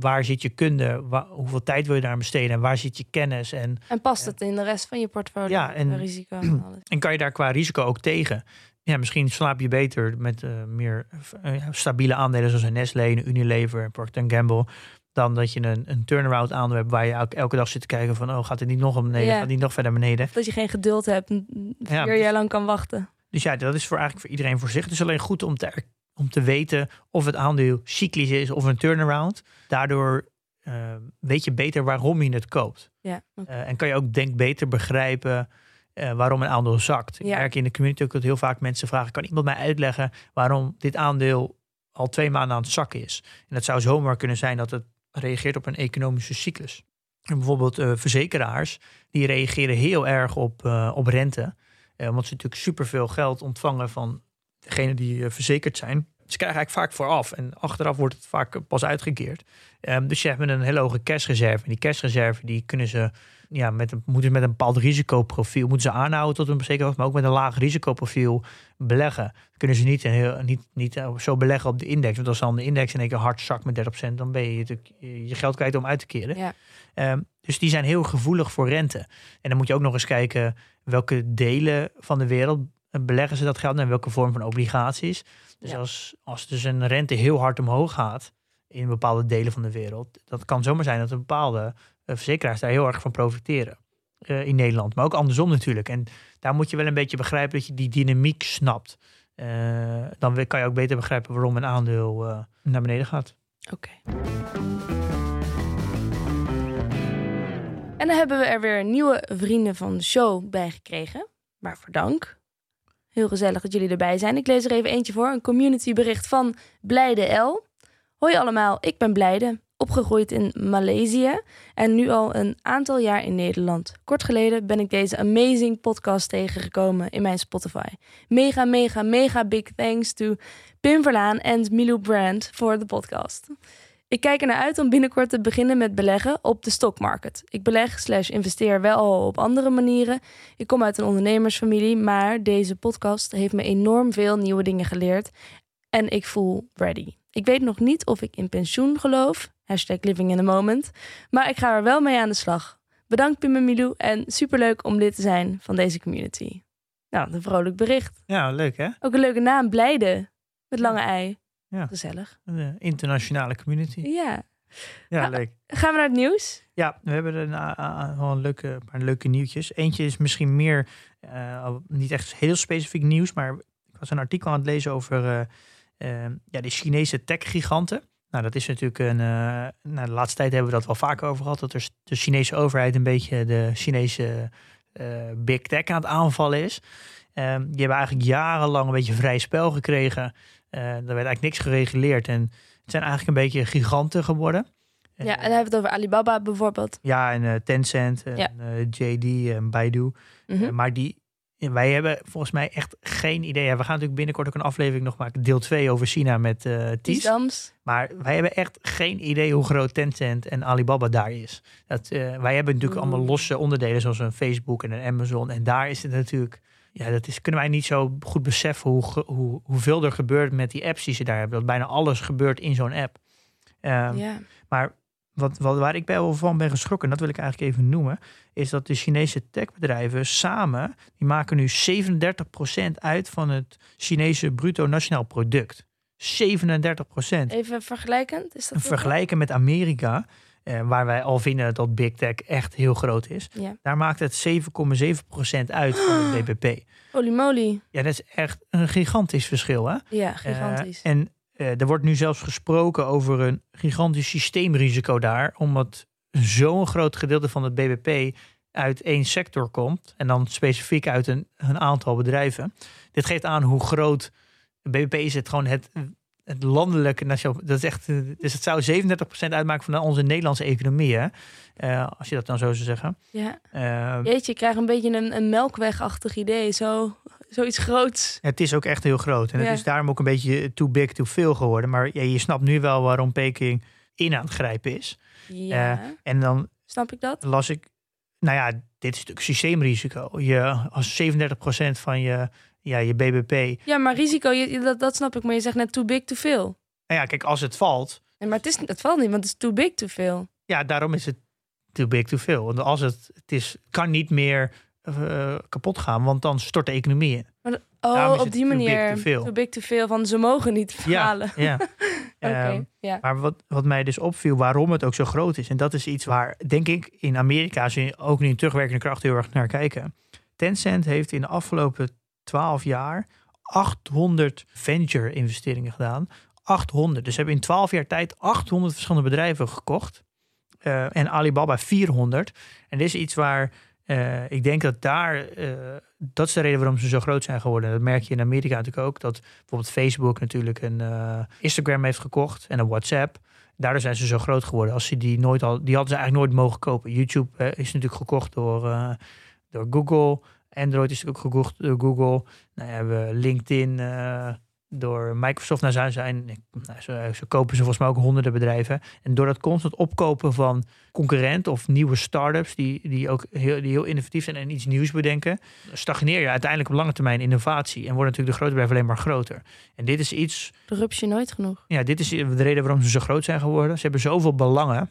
Speaker 2: Waar zit je kunde? Hoeveel tijd wil je daar besteden? En waar zit je kennis? En,
Speaker 1: En past
Speaker 2: Ja.
Speaker 1: het in de rest van je portfolio?
Speaker 2: Ja, en-
Speaker 1: risico en alles.
Speaker 2: en kan je daar qua risico ook tegen? Ja, misschien slaap je beter met eh, meer eh, stabiele aandelen zoals een Nestlé, een Unilever, Procter Gamble. Dan dat je een, een turnaround aandeel hebt waar je elke, dag zit te kijken van, oh, gaat het niet nog beneden?
Speaker 1: Ja.
Speaker 2: Gaat het niet nog verder beneden?
Speaker 1: Dat je geen geduld hebt en vier
Speaker 2: Ja,
Speaker 1: jaar lang kan wachten.
Speaker 2: Dus ja, dat is voor eigenlijk voor iedereen voor zich. Het is alleen goed om te, om te weten of het aandeel cyclisch is of een turnaround. Daardoor eh, weet je beter waarom je het koopt.
Speaker 1: Ja.
Speaker 2: Eh, en kan je ook denk beter begrijpen eh, waarom een aandeel zakt. Ik
Speaker 1: Ja.
Speaker 2: merk in de community ook dat heel vaak mensen vragen... kan iemand mij uitleggen waarom dit aandeel al twee maanden aan het zakken is? En dat zou zomaar kunnen zijn dat het reageert op een economische cyclus. En bijvoorbeeld eh, verzekeraars, die reageren heel erg op, eh, op rente. Eh, omdat ze natuurlijk superveel geld ontvangen van degene die verzekerd zijn. Ze krijgen eigenlijk vaak vooraf en achteraf wordt het vaak pas uitgekeerd. Ehm, dus ze hebben een hele hoge cashreserve. En die cashreserve die kunnen ze ja, met een, moeten ze met een bepaald risicoprofiel moeten ze aanhouden tot een zeker maar ook met een laag risicoprofiel beleggen. Kunnen ze niet, heel, niet, niet eh, zo beleggen op de index. Want als dan de index in één keer hard zakt met 30%, dan ben je natuurlijk je geld kwijt om uit te keren.
Speaker 1: Ja.
Speaker 2: Ehm, dus die zijn heel gevoelig voor rente. En dan moet je ook nog eens kijken welke delen van de wereld beleggen ze dat geld en welke vorm van obligaties. Dus
Speaker 1: Ja.
Speaker 2: als, als dus een rente heel hard omhoog gaat in bepaalde delen van de wereld, dat kan zomaar zijn dat een bepaalde verzekeraars daar heel erg van profiteren. eh, in Nederland, maar ook andersom natuurlijk. En daar moet je wel een beetje begrijpen dat je die dynamiek snapt. Eh, dan kan je ook beter begrijpen waarom een aandeel eh, naar beneden gaat.
Speaker 1: Oké. En dan hebben we er weer nieuwe vrienden van de show bij gekregen. Waarvoor dank. Heel gezellig dat jullie erbij zijn. Ik lees er even eentje voor. Een communitybericht van Blijde L. Hoi allemaal, ik ben Blijde. Opgegroeid in Maleisië en nu al een aantal jaar in Nederland. Kort geleden ben ik deze amazing podcast tegengekomen in mijn Spotify. Mega, mega, mega big thanks to Pim Verlaan en Milou Brand voor de podcast. Ik kijk er naar uit om binnenkort te beginnen met beleggen op de stockmarket. Ik beleg slash investeer wel op andere manieren. Ik kom uit een ondernemersfamilie, maar deze podcast heeft me enorm veel nieuwe dingen geleerd. En ik voel ready. Ik weet nog niet of ik in pensioen geloof. Hashtag living in the moment. Maar ik ga er wel mee aan de slag. Bedankt Pim en Milou en superleuk om lid te zijn van deze community. Nou, een vrolijk bericht.
Speaker 2: Ja, leuk hè?
Speaker 1: Ook een leuke naam, Blijde. Met lange ei.
Speaker 2: Ja.
Speaker 1: Gezellig.
Speaker 2: Een eh, internationale community.
Speaker 1: Ja.
Speaker 2: Ja, leuk.
Speaker 1: Gaan we naar het nieuws?
Speaker 2: Ja, we hebben een, uh, uh, wel een leuke, paar leuke nieuwtjes. Eentje is misschien meer, uh, niet echt heel specifiek nieuws, maar ik was een artikel aan het lezen over uh, ja, de Chinese tech-giganten. Nou, dat is natuurlijk een. Uh, nou, de laatste tijd hebben we dat wel vaker over gehad. Dat er de Chinese overheid een beetje de Chinese uh, big tech aan het aanvallen is. Um, die hebben eigenlijk jarenlang een beetje vrij spel gekregen. Uh, er werd eigenlijk niks gereguleerd. En het zijn eigenlijk een beetje giganten geworden.
Speaker 1: Ja, en dan hebben we het over Alibaba bijvoorbeeld.
Speaker 2: Ja, en uh, Tencent, en
Speaker 1: Ja.
Speaker 2: uh, JD en Baidu.
Speaker 1: Mhm.
Speaker 2: Uh, maar die, wij hebben volgens mij echt geen idee. Ja, we gaan natuurlijk binnenkort ook een aflevering nog maken, deel 2 over China met uh, Ties.
Speaker 1: Dams.
Speaker 2: Maar wij hebben echt geen idee hoe groot Tencent en Alibaba daar is. Dat, uh, wij hebben natuurlijk
Speaker 1: Oeh.
Speaker 2: allemaal losse onderdelen zoals een Facebook en een Amazon. En daar is het natuurlijk, ja, dat is, kunnen wij niet zo goed beseffen hoe, hoe, hoeveel er gebeurt met die apps die ze daar hebben. Dat bijna alles gebeurt in zo'n app. Um,
Speaker 1: Ja.
Speaker 2: maar wat, wat, waar ik bij wel van ben geschrokken, en dat wil ik eigenlijk even noemen, is dat de Chinese techbedrijven samen, die maken nu 37% uit van het Chinese bruto nationaal product. 37%.
Speaker 1: Even vergelijkend. Is dat
Speaker 2: Vergelijken met Amerika, eh, waar wij al vinden dat Big Tech echt heel groot is.
Speaker 1: Ja.
Speaker 2: Daar maakt het 7,7% uit van het BBP.
Speaker 1: Holy moly.
Speaker 2: Ja, dat is echt een gigantisch verschil, hè?
Speaker 1: Ja,
Speaker 2: Eh,
Speaker 1: gigantisch.
Speaker 2: en eh, er wordt nu zelfs gesproken over een gigantisch systeemrisico daar, omdat zo'n groot gedeelte van het BBP uit één sector komt en dan specifiek uit een, een aantal bedrijven. Dit geeft aan hoe groot het BBP is. Het gewoon het, het landelijke nationaal. Dat is echt. Dus het zou 37% uitmaken van onze Nederlandse economie, hè? Eh, als je dat dan zo zou zeggen.
Speaker 1: ja.
Speaker 2: Eh,
Speaker 1: Jeetje, ik krijg een beetje een, een melkwegachtig idee. Zo, zoiets groots.
Speaker 2: Het is ook echt heel groot. En
Speaker 1: Ja.
Speaker 2: het is daarom ook een beetje too big, too veel geworden. Maar ja, je snapt nu wel waarom Peking in aan het grijpen is.
Speaker 1: Ja.
Speaker 2: En dan
Speaker 1: Snap ik dat?
Speaker 2: las ik, nou ja, dit is natuurlijk systeemrisico. Je, als 37% van je, ja, je BBP.
Speaker 1: Ja, maar risico, je, dat, dat snap ik. Maar je zegt net too big, too veel.
Speaker 2: Nou ja, kijk, als het valt,
Speaker 1: Nee, maar het, is, het valt niet, want het is too big, too veel.
Speaker 2: ja, daarom is het too big, too veel. Want als het, het is, kan niet meer eh, kapot gaan, want dan stort de economie in.
Speaker 1: Maar, oh, op die
Speaker 2: too big,
Speaker 1: manier.
Speaker 2: too veel.
Speaker 1: Too big, too veel. Van ze mogen niet falen.
Speaker 2: Ja, ja.
Speaker 1: Oké,
Speaker 2: Ehm,
Speaker 1: ja.
Speaker 2: Maar wat, wat mij dus opviel, waarom het ook zo groot is. En dat is iets waar, denk ik, in Amerika ze ook nu in terugwerkende kracht heel erg naar kijken. Tencent heeft in de afgelopen 12 jaar 800 venture investeringen gedaan. 800. Dus ze hebben in 12 jaar tijd 800 verschillende bedrijven gekocht. Eh, en Alibaba 400. En dit is iets waar eh, ik denk dat daar, eh, dat is de reden waarom ze zo groot zijn geworden. Dat merk je in Amerika natuurlijk ook. Dat bijvoorbeeld Facebook natuurlijk een eh, Instagram heeft gekocht en een WhatsApp. Daardoor zijn ze zo groot geworden. Als ze die nooit al, die hadden ze eigenlijk nooit mogen kopen. YouTube is natuurlijk gekocht door, door Google. Android is ook gekocht door Google. Nou ja, we LinkedIn. Door Microsoft. Nou, zijn, zijn, nou, ze, ze, kopen ze volgens mij ook honderden bedrijven. En door dat constant opkopen van concurrenten of nieuwe start-ups die, die ook heel, die heel innovatief zijn en iets nieuws bedenken, stagneer je uiteindelijk op lange termijn innovatie. En worden natuurlijk de grote bedrijven alleen maar groter. En dit is iets.
Speaker 1: De rupsje nooit genoeg.
Speaker 2: Ja, dit is de reden waarom ze zo groot zijn geworden. Ze hebben zoveel belangen.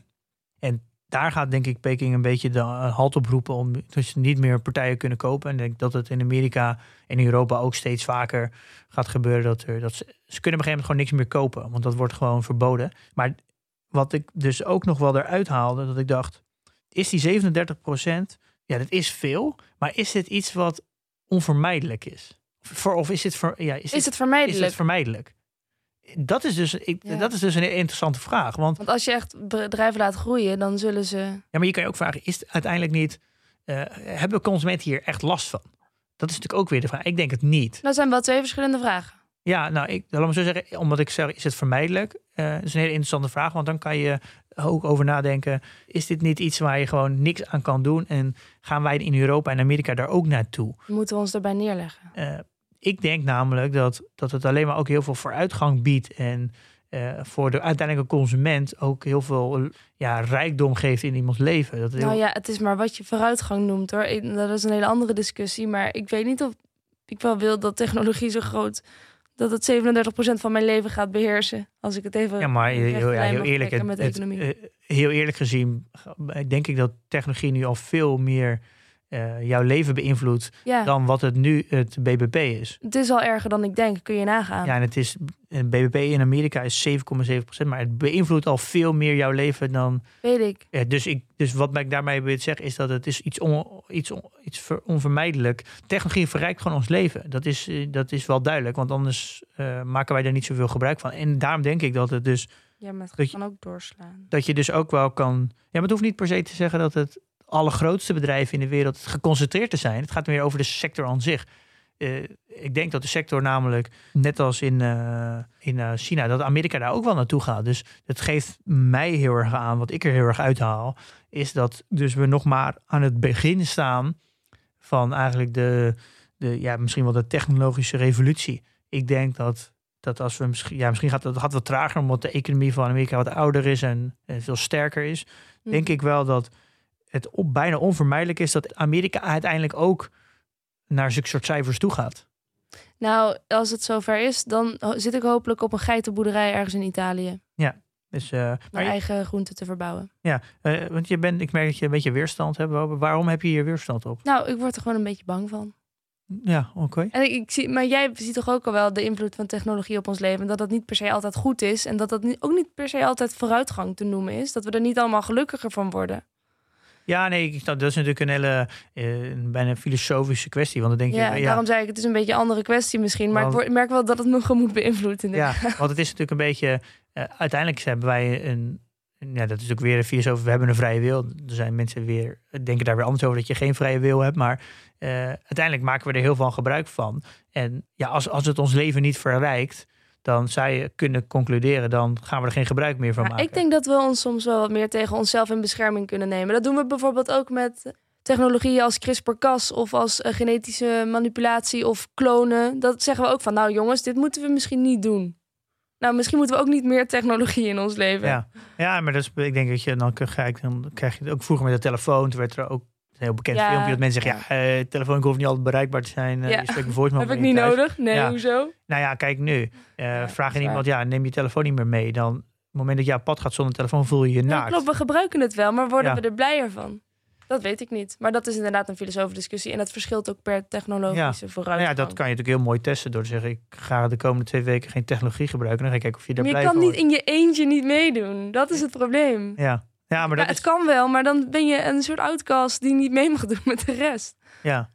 Speaker 2: En daar gaat denk ik Peking een beetje de halt op roepen om dus niet meer partijen kunnen kopen. En ik denk dat het in Amerika en Europa ook steeds vaker gaat gebeuren dat er dat ze, ze kunnen op een gegeven moment gewoon niks meer kopen, want dat wordt gewoon verboden. Maar wat ik dus ook nog wel eruit haalde, dat ik dacht, is die 37% ja, dat is veel, maar is dit iets wat onvermijdelijk is? Of, of is, het ver, ja,
Speaker 1: is, is het vermijdelijk?
Speaker 2: Is het vermijdelijk? Dat is, dus, ik, dat is dus een interessante vraag. Want,
Speaker 1: want als je echt bedrijven laat groeien, dan zullen ze. Ja,
Speaker 2: maar je kan je ook vragen: is het uiteindelijk niet. Uh, hebben consumenten hier echt last van? Dat is natuurlijk ook weer de vraag. Ik denk het niet.
Speaker 1: Dat zijn wel twee verschillende vragen.
Speaker 2: Ja, nou, ik, laat me zo zeggen, omdat ik zeg, is het vermijdelijk? Uh, dat is een hele interessante vraag, want dan kan je ook over nadenken. Is dit niet iets waar je gewoon niks aan kan doen? En gaan wij in Europa en Amerika daar ook naartoe?
Speaker 1: Moeten we ons daarbij neerleggen?
Speaker 2: Uh, ik denk namelijk dat, dat het alleen maar ook heel veel vooruitgang biedt. En uh, voor de uiteindelijke consument ook heel veel ja, rijkdom geeft in iemands leven. Dat
Speaker 1: Nou ja, het is maar wat je vooruitgang noemt hoor. Dat is een hele andere discussie. Maar ik weet niet of ik wel wil dat technologie zo groot dat het 37% van mijn leven gaat beheersen. Als ik het even.
Speaker 2: Ja, maar heel, ja, heel eerlijk, het, met economie. Het, uh, heel eerlijk gezien, denk ik dat technologie nu al veel meer uh, jouw leven beïnvloedt dan wat het nu het BBP is.
Speaker 1: Het is al erger dan ik denk, kun je nagaan.
Speaker 2: Ja, en het is een BBP in Amerika is 7,7%, maar het beïnvloedt al veel meer jouw leven dan.
Speaker 1: Weet ik.
Speaker 2: Ja, dus, ik dus wat ik daarmee wil zeggen is dat het is iets, on, iets, on, iets onvermijdelijk. Technologie verrijkt gewoon ons leven. Dat is, eh, dat is wel duidelijk, want anders uh, maken wij daar niet zoveel gebruik van. En daarom denk ik dat het dus.
Speaker 1: Ja, maar het kan ook doorslaan.
Speaker 2: Dat je dus ook wel kan. Ja, maar het hoeft niet per se te zeggen dat het allergrootste bedrijven in de wereld geconcentreerd te zijn. Het gaat meer over de sector aan zich. Uh, ik denk dat de sector namelijk, net als in, uh, in uh, China, dat Amerika daar ook wel naartoe gaat. Dus het geeft mij heel erg aan, wat ik er heel erg uithaal, is dat dus we nog maar aan het begin staan van eigenlijk de, de ja, misschien wel de technologische revolutie. Ik denk dat, dat als we misschien, ja, misschien gaat het gaat wat trager, omdat de economie van Amerika wat ouder is en, en veel sterker is. Hm. Denk ik wel dat het op, bijna onvermijdelijk is dat Amerika uiteindelijk ook naar zulke soort cijfers toe gaat.
Speaker 1: Nou, als het zover is, dan zit ik hopelijk op een geitenboerderij ergens in Italië.
Speaker 2: Ja, dus, uh,
Speaker 1: maar eigen groenten te verbouwen.
Speaker 2: Ja, uh, want je bent, ik merk dat je een beetje weerstand hebt. Waarom heb je hier weerstand op?
Speaker 1: Nou, ik word er gewoon een beetje bang van.
Speaker 2: Ja, oké.
Speaker 1: En ik, zie, maar jij ziet toch ook al wel de invloed van technologie op ons leven. En dat dat niet per se altijd goed is. En dat dat niet, ook niet per se altijd vooruitgang te noemen is. Dat we er niet allemaal gelukkiger van worden.
Speaker 2: Ja, nee, dat is natuurlijk een hele uh, bijna filosofische kwestie. Want dan denk
Speaker 1: ja,
Speaker 2: je,
Speaker 1: ja, daarom zei ik, het is een beetje een andere kwestie misschien. Maar want, ik merk wel dat het me gemoed beïnvloedt.
Speaker 2: Ja, want het is natuurlijk een beetje... Uh, uiteindelijk hebben wij een... Ja, dat is ook weer een filosoof. We hebben een vrije wil. Er zijn mensen weer denken daar weer anders over dat je geen vrije wil hebt. Maar uh, uiteindelijk maken we er heel veel gebruik van. En ja, als, als het ons leven niet verrijkt, dan zou je kunnen concluderen, dan gaan we er geen gebruik meer van maken.
Speaker 1: Ik denk dat we ons soms wel wat meer tegen onszelf in bescherming kunnen nemen. Dat doen we bijvoorbeeld ook met technologieën als CRISPR-Cas of als uh, genetische manipulatie of klonen. Dat zeggen we ook van, nou jongens, dit moeten we misschien niet doen. Nou, misschien moeten we ook niet meer technologie in ons leven.
Speaker 2: Ja, ja maar dat is, ik denk dat je dan krijg, dan krijg je ook vroeger met de telefoon. Toen werd er ook heel bekend filmpje dat mensen zeggen, ja, uh, telefoon hoeft niet altijd bereikbaar te zijn. Uh, ja. Je spreekt voice
Speaker 1: Heb ik niet thuis. nodig? Nee,
Speaker 2: ja.
Speaker 1: hoezo?
Speaker 2: Nou ja, kijk nu. Uh, vraag je iemand, ja, neem je telefoon niet meer mee. Dan, op het moment dat je op pad gaat zonder telefoon, voel je je naakt.
Speaker 1: klopt, we gebruiken het wel, maar worden we er blijer van? Dat weet ik niet. Maar dat is inderdaad een filosofische discussie. En dat verschilt ook per technologische
Speaker 2: ja.
Speaker 1: vooruitgang.
Speaker 2: Ja, dat kan je natuurlijk heel mooi testen door te zeggen... ik ga de komende twee weken geen technologie gebruiken. Dan ga ik kijken of je daar
Speaker 1: maar je kan niet in je eentje niet meedoen. Dat is het probleem.
Speaker 2: Ja, ja, maar dat
Speaker 1: ja, het kan wel, maar dan ben je een soort outcast die niet mee mag doen met de rest.
Speaker 2: Ja.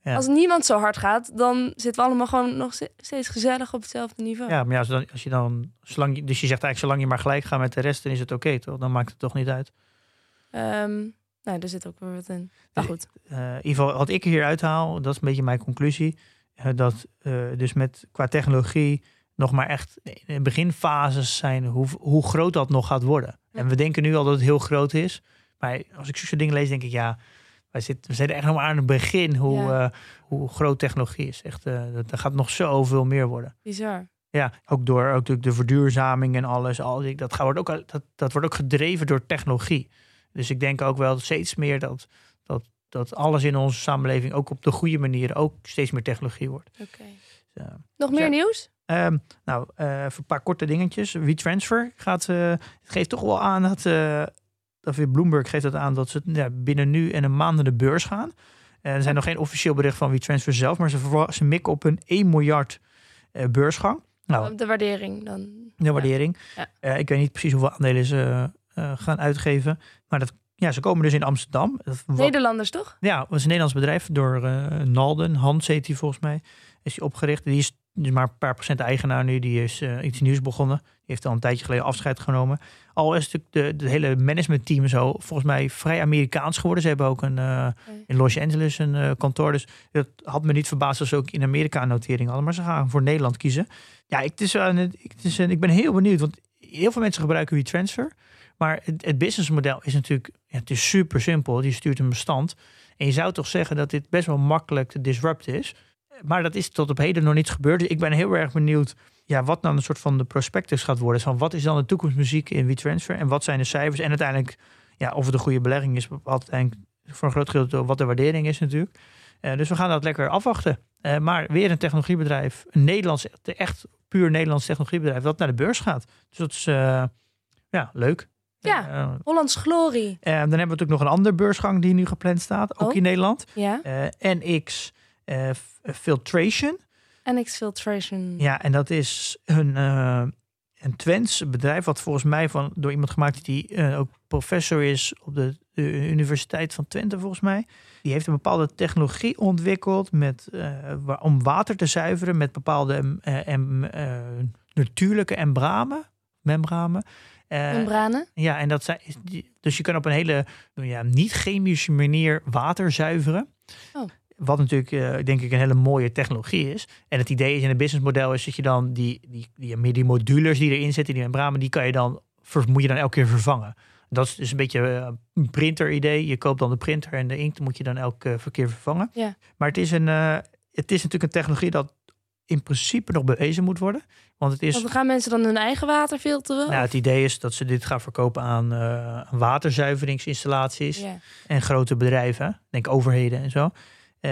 Speaker 2: ja.
Speaker 1: Als niemand zo hard gaat, dan zitten we allemaal gewoon nog steeds gezellig op hetzelfde niveau.
Speaker 2: Ja, maar ja, als, dan, als je dan, zolang, dus je zegt eigenlijk zolang je maar gelijk gaat met de rest, dan is het oké, toch? Dan maakt het toch niet uit.
Speaker 1: Um, nou, er zit ook weer wat in. Maar goed.
Speaker 2: Uh, in ieder geval, wat ik hier uithaal, dat is een beetje mijn conclusie. Uh, dat uh, dus met qua technologie nog maar echt in beginfases zijn hoe, hoe groot dat nog gaat worden. En we denken nu al dat het heel groot is. Maar als ik zo'n dingen lees, denk ik ja, wij zitten, we zitten echt nog maar aan het begin hoe, ja. uh, hoe groot technologie is. Echt, uh, er gaat nog zoveel meer worden.
Speaker 1: Bizar.
Speaker 2: Ja, ook door ook de, de verduurzaming en alles. Al, dat, gaat- wordt ook, dat, dat wordt ook gedreven door technologie. Dus ik denk ook wel steeds meer dat, dat, dat alles in onze samenleving ook op de goede manier ook steeds meer technologie wordt.
Speaker 1: Oké.
Speaker 2: Dus, eh,
Speaker 1: Nog meer
Speaker 2: Ja.
Speaker 1: nieuws?
Speaker 2: Ehm, nou, eh, even een paar korte dingetjes. WeTransfer gaat, eh, het geeft toch wel aan dat, eh dat weer Bloomberg geeft dat aan dat ze ja, binnen nu en een maand naar de beurs gaan. Eh, er zijn nog geen officieel bericht van WeTransfer zelf, maar ze, ze mikken op een 1 miljard eh, beursgang. Nou,
Speaker 1: De waardering dan.
Speaker 2: de waardering.
Speaker 1: Ja.
Speaker 2: Eh, ik weet niet precies hoeveel aandelen ze eh, gaan uitgeven, maar dat, ja, ze komen dus in Amsterdam.
Speaker 1: Nederlanders toch?
Speaker 2: ja, het was een Nederlands bedrijf door eh, Nalden. Hans heet hij volgens mij. Is hij opgericht. Die is dus maar een paar procent eigenaar nu. Die is eh, iets nieuws begonnen. Die heeft al een tijdje geleden afscheid genomen. Al is natuurlijk de, de hele managementteam zo volgens mij vrij Amerikaans geworden. Ze hebben ook een, eh, in Los Angeles een eh, kantoor. Dus het had me niet verbaasd als ze ook in Amerika een notering hadden. Maar ze gaan voor Nederland kiezen. Ja, ik, het is, ik, het is, een- ik ben heel benieuwd. Want heel veel mensen gebruiken WeTransfer. Maar het, het businessmodel is natuurlijk ja, het is super simpel. Je stuurt een bestand. En je zou toch zeggen dat dit best wel makkelijk te disrupten is. Maar dat is tot op heden nog niet gebeurd. Dus ik ben heel erg benieuwd ja, wat dan een soort van de prospectus gaat worden. Van wat is dan de toekomstmuziek in WeTransfer? En wat zijn de cijfers? En uiteindelijk, ja, of het een goede belegging is, uiteindelijk voor een groot gedeelte wat de waardering is natuurlijk. Eh, dus we gaan dat lekker afwachten. Eh, maar weer een technologiebedrijf, een Nederlands, echt puur Nederlands technologiebedrijf, dat naar de beurs gaat. Dus dat is eh, ja, leuk.
Speaker 1: Ja. Hollands Glory.
Speaker 2: eh, dan hebben we natuurlijk nog een andere beursgang die nu gepland staat, ook
Speaker 1: Oh.
Speaker 2: in Nederland.
Speaker 1: Ja.
Speaker 2: NX eh, F- Filtration.
Speaker 1: NX Filtration.
Speaker 2: Ja, en dat is een, eh een Twents bedrijf, wat volgens mij van, door iemand gemaakt die eh, ook professor is op de, de Universiteit van Twente, volgens mij. Die heeft een bepaalde technologie ontwikkeld met, eh, wa- om water te zuiveren met bepaalde eh, em- eh, natuurlijke embramen. Membranen. Eh,
Speaker 1: Membranen.
Speaker 2: ja, en dat zijn, dus je kan op een hele ja, niet-chemische manier water zuiveren.
Speaker 1: Oh.
Speaker 2: Wat natuurlijk, eh, denk ik, een hele mooie technologie is. En het idee is in het businessmodel is dat je dan die, die, die, die modules die erin zitten, die membranen, die kan je dan, moet je dan elke keer vervangen. Dat is dus een beetje eh, een printer-idee. Je koopt dan de printer en de inkt moet je dan elke keer vervangen.
Speaker 1: Ja.
Speaker 2: Maar het is, een, eh, het is natuurlijk een technologie dat in principe nog bewezen moet worden. Want het is.
Speaker 1: Want gaan mensen dan hun eigen water filteren?
Speaker 2: Nou, het idee is dat ze dit gaan verkopen aan eh, waterzuiveringsinstallaties en grote bedrijven, denk overheden en zo. Eh,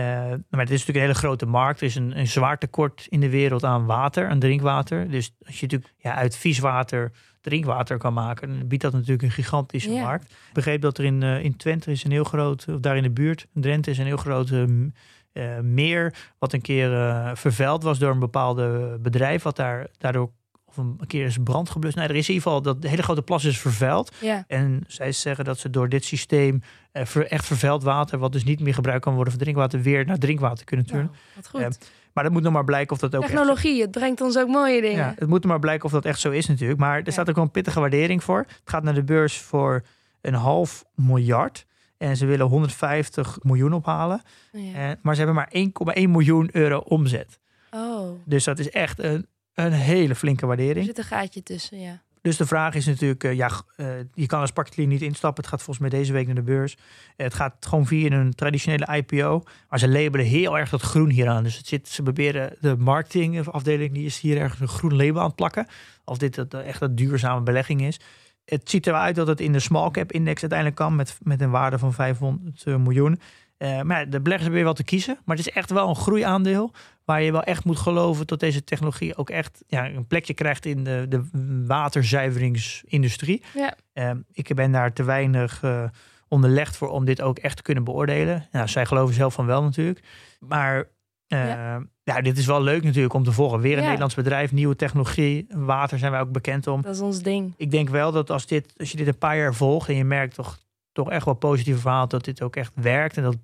Speaker 2: maar het is natuurlijk een hele grote markt. Er is een, een zwaar tekort in de wereld aan water, aan drinkwater. Dus als je natuurlijk ja, uit vies water drinkwater kan maken, dan biedt dat natuurlijk een gigantische markt. Ik begreep dat er in, eh, in Twente is een heel groot, of daar in de buurt, in Drenthe is een heel groot eh, meer, wat een keer vervuild was door een bepaalde bedrijf, wat daar daardoor of een een keer is brand geblust. Nou, er is in ieder geval dat de hele grote plas is vervuild.
Speaker 1: ja.
Speaker 2: En zij zeggen dat ze door dit systeem eh, ver- echt vervuild water, wat dus niet meer gebruikt kan worden voor drinkwater, weer naar drinkwater kunnen turnen.
Speaker 1: Nou, wat goed.
Speaker 2: Eh, Maar dat moet nog maar blijken of dat ook echt
Speaker 1: Technologie, het brengt ons ook mooie dingen.
Speaker 2: ja, het moet nog maar blijken of dat echt zo is natuurlijk. Maar er
Speaker 1: Ja.
Speaker 2: staat ook wel een pittige waardering voor. Het gaat naar de beurs voor een half miljard. En ze willen 150 miljoen ophalen.
Speaker 1: Ja.
Speaker 2: Eh, maar ze hebben maar 1,1 miljoen euro omzet.
Speaker 1: Oh,
Speaker 2: Dus dat is echt een, een hele flinke
Speaker 1: er
Speaker 2: waardering.
Speaker 1: zit een gaatje tussen, ja.
Speaker 2: Dus de vraag is natuurlijk, eh, ja, eh, je kan als particulier niet instappen. Het gaat volgens mij deze week naar de beurs. Eh, het gaat gewoon via een traditionele IPO. Maar ze labelen heel erg dat groen hieraan. Dus het zit, ze proberen de marketingafdeling, die is hier ergens een groen label aan het plakken. Of dit dat, echt een duurzame belegging is. Het ziet er wel uit dat het in de small cap index uiteindelijk kan met, met een waarde van 500 miljoen. Maar de beleggers hebben weer wat te kiezen. Maar het is echt wel een groeiaandeel waar je wel echt moet geloven dat deze technologie ook echt ja, een plekje krijgt in de, de waterzuiveringsindustrie.
Speaker 1: Ja.
Speaker 2: Ehm, ik ben daar te weinig eh, onderlegd voor om dit ook echt te kunnen beoordelen. Nou, zij geloven zelf van wel natuurlijk. Maar eh,
Speaker 1: Ja.
Speaker 2: ja. dit is wel leuk natuurlijk om te volgen. Weer een
Speaker 1: Ja.
Speaker 2: Nederlands bedrijf, nieuwe technologie. Water zijn wij ook bekend om.
Speaker 1: Dat is ons ding.
Speaker 2: Ik denk wel dat als, dit, als je dit een paar jaar volgt en je merkt toch, toch echt wel positieve verhaal dat dit ook echt werkt en dat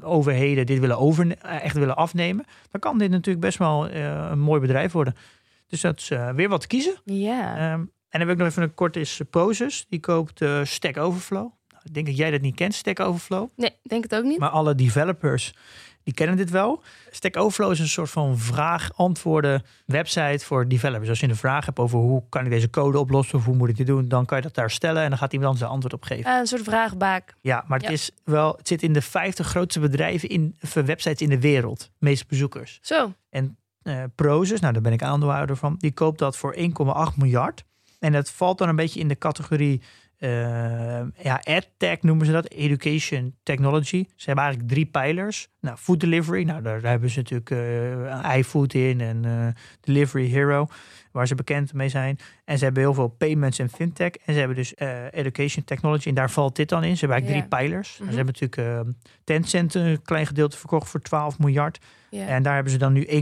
Speaker 2: overheden dit willen over, eh, echt willen afnemen, dan kan dit natuurlijk best wel eh, een mooi bedrijf worden. Dus dat is eh, weer wat kiezen.
Speaker 1: Ja.
Speaker 2: Ehm, en dan heb ik nog even een kort is Prozus. Die koopt Stack Overflow. Nou, ik denk dat jij dat niet kent, Stack Overflow.
Speaker 1: nee, denk het ook niet.
Speaker 2: Maar alle developers die kennen dit wel. Stack Overflow is een soort van vraag-antwoorden website voor developers. Als je een vraag hebt over hoe kan ik deze code oplossen of hoe moet ik dit doen, dan kan je dat daar stellen en dan gaat iemand anders een antwoord op geven.
Speaker 1: Ah, een soort vraagbaak.
Speaker 2: Ja, maar het,
Speaker 1: Ja.
Speaker 2: is wel, het zit in de 50 grootste bedrijven in eh, websites in de wereld. Meeste bezoekers.
Speaker 1: Zo.
Speaker 2: Nou, Uh, Prozus, nou daar ben ik aandeelhouder van, die koopt dat voor 1,8 miljard. En dat valt dan een beetje in de categorie ja, EdTech noemen ze dat, Education Technology. Ze hebben eigenlijk drie pijlers. Nou, food delivery, nou daar, hebben ze natuurlijk uh, iFood in en uh, Delivery Hero, waar ze bekend mee zijn. En ze hebben heel veel payments en fintech. En ze hebben dus Education Technology en daar valt dit dan in. Ze hebben eigenlijk drie pijlers. Mm -hmm. Ze hebben natuurlijk Tencent een klein gedeelte verkocht voor 12 miljard. Yeah. En daar hebben ze dan nu 1,8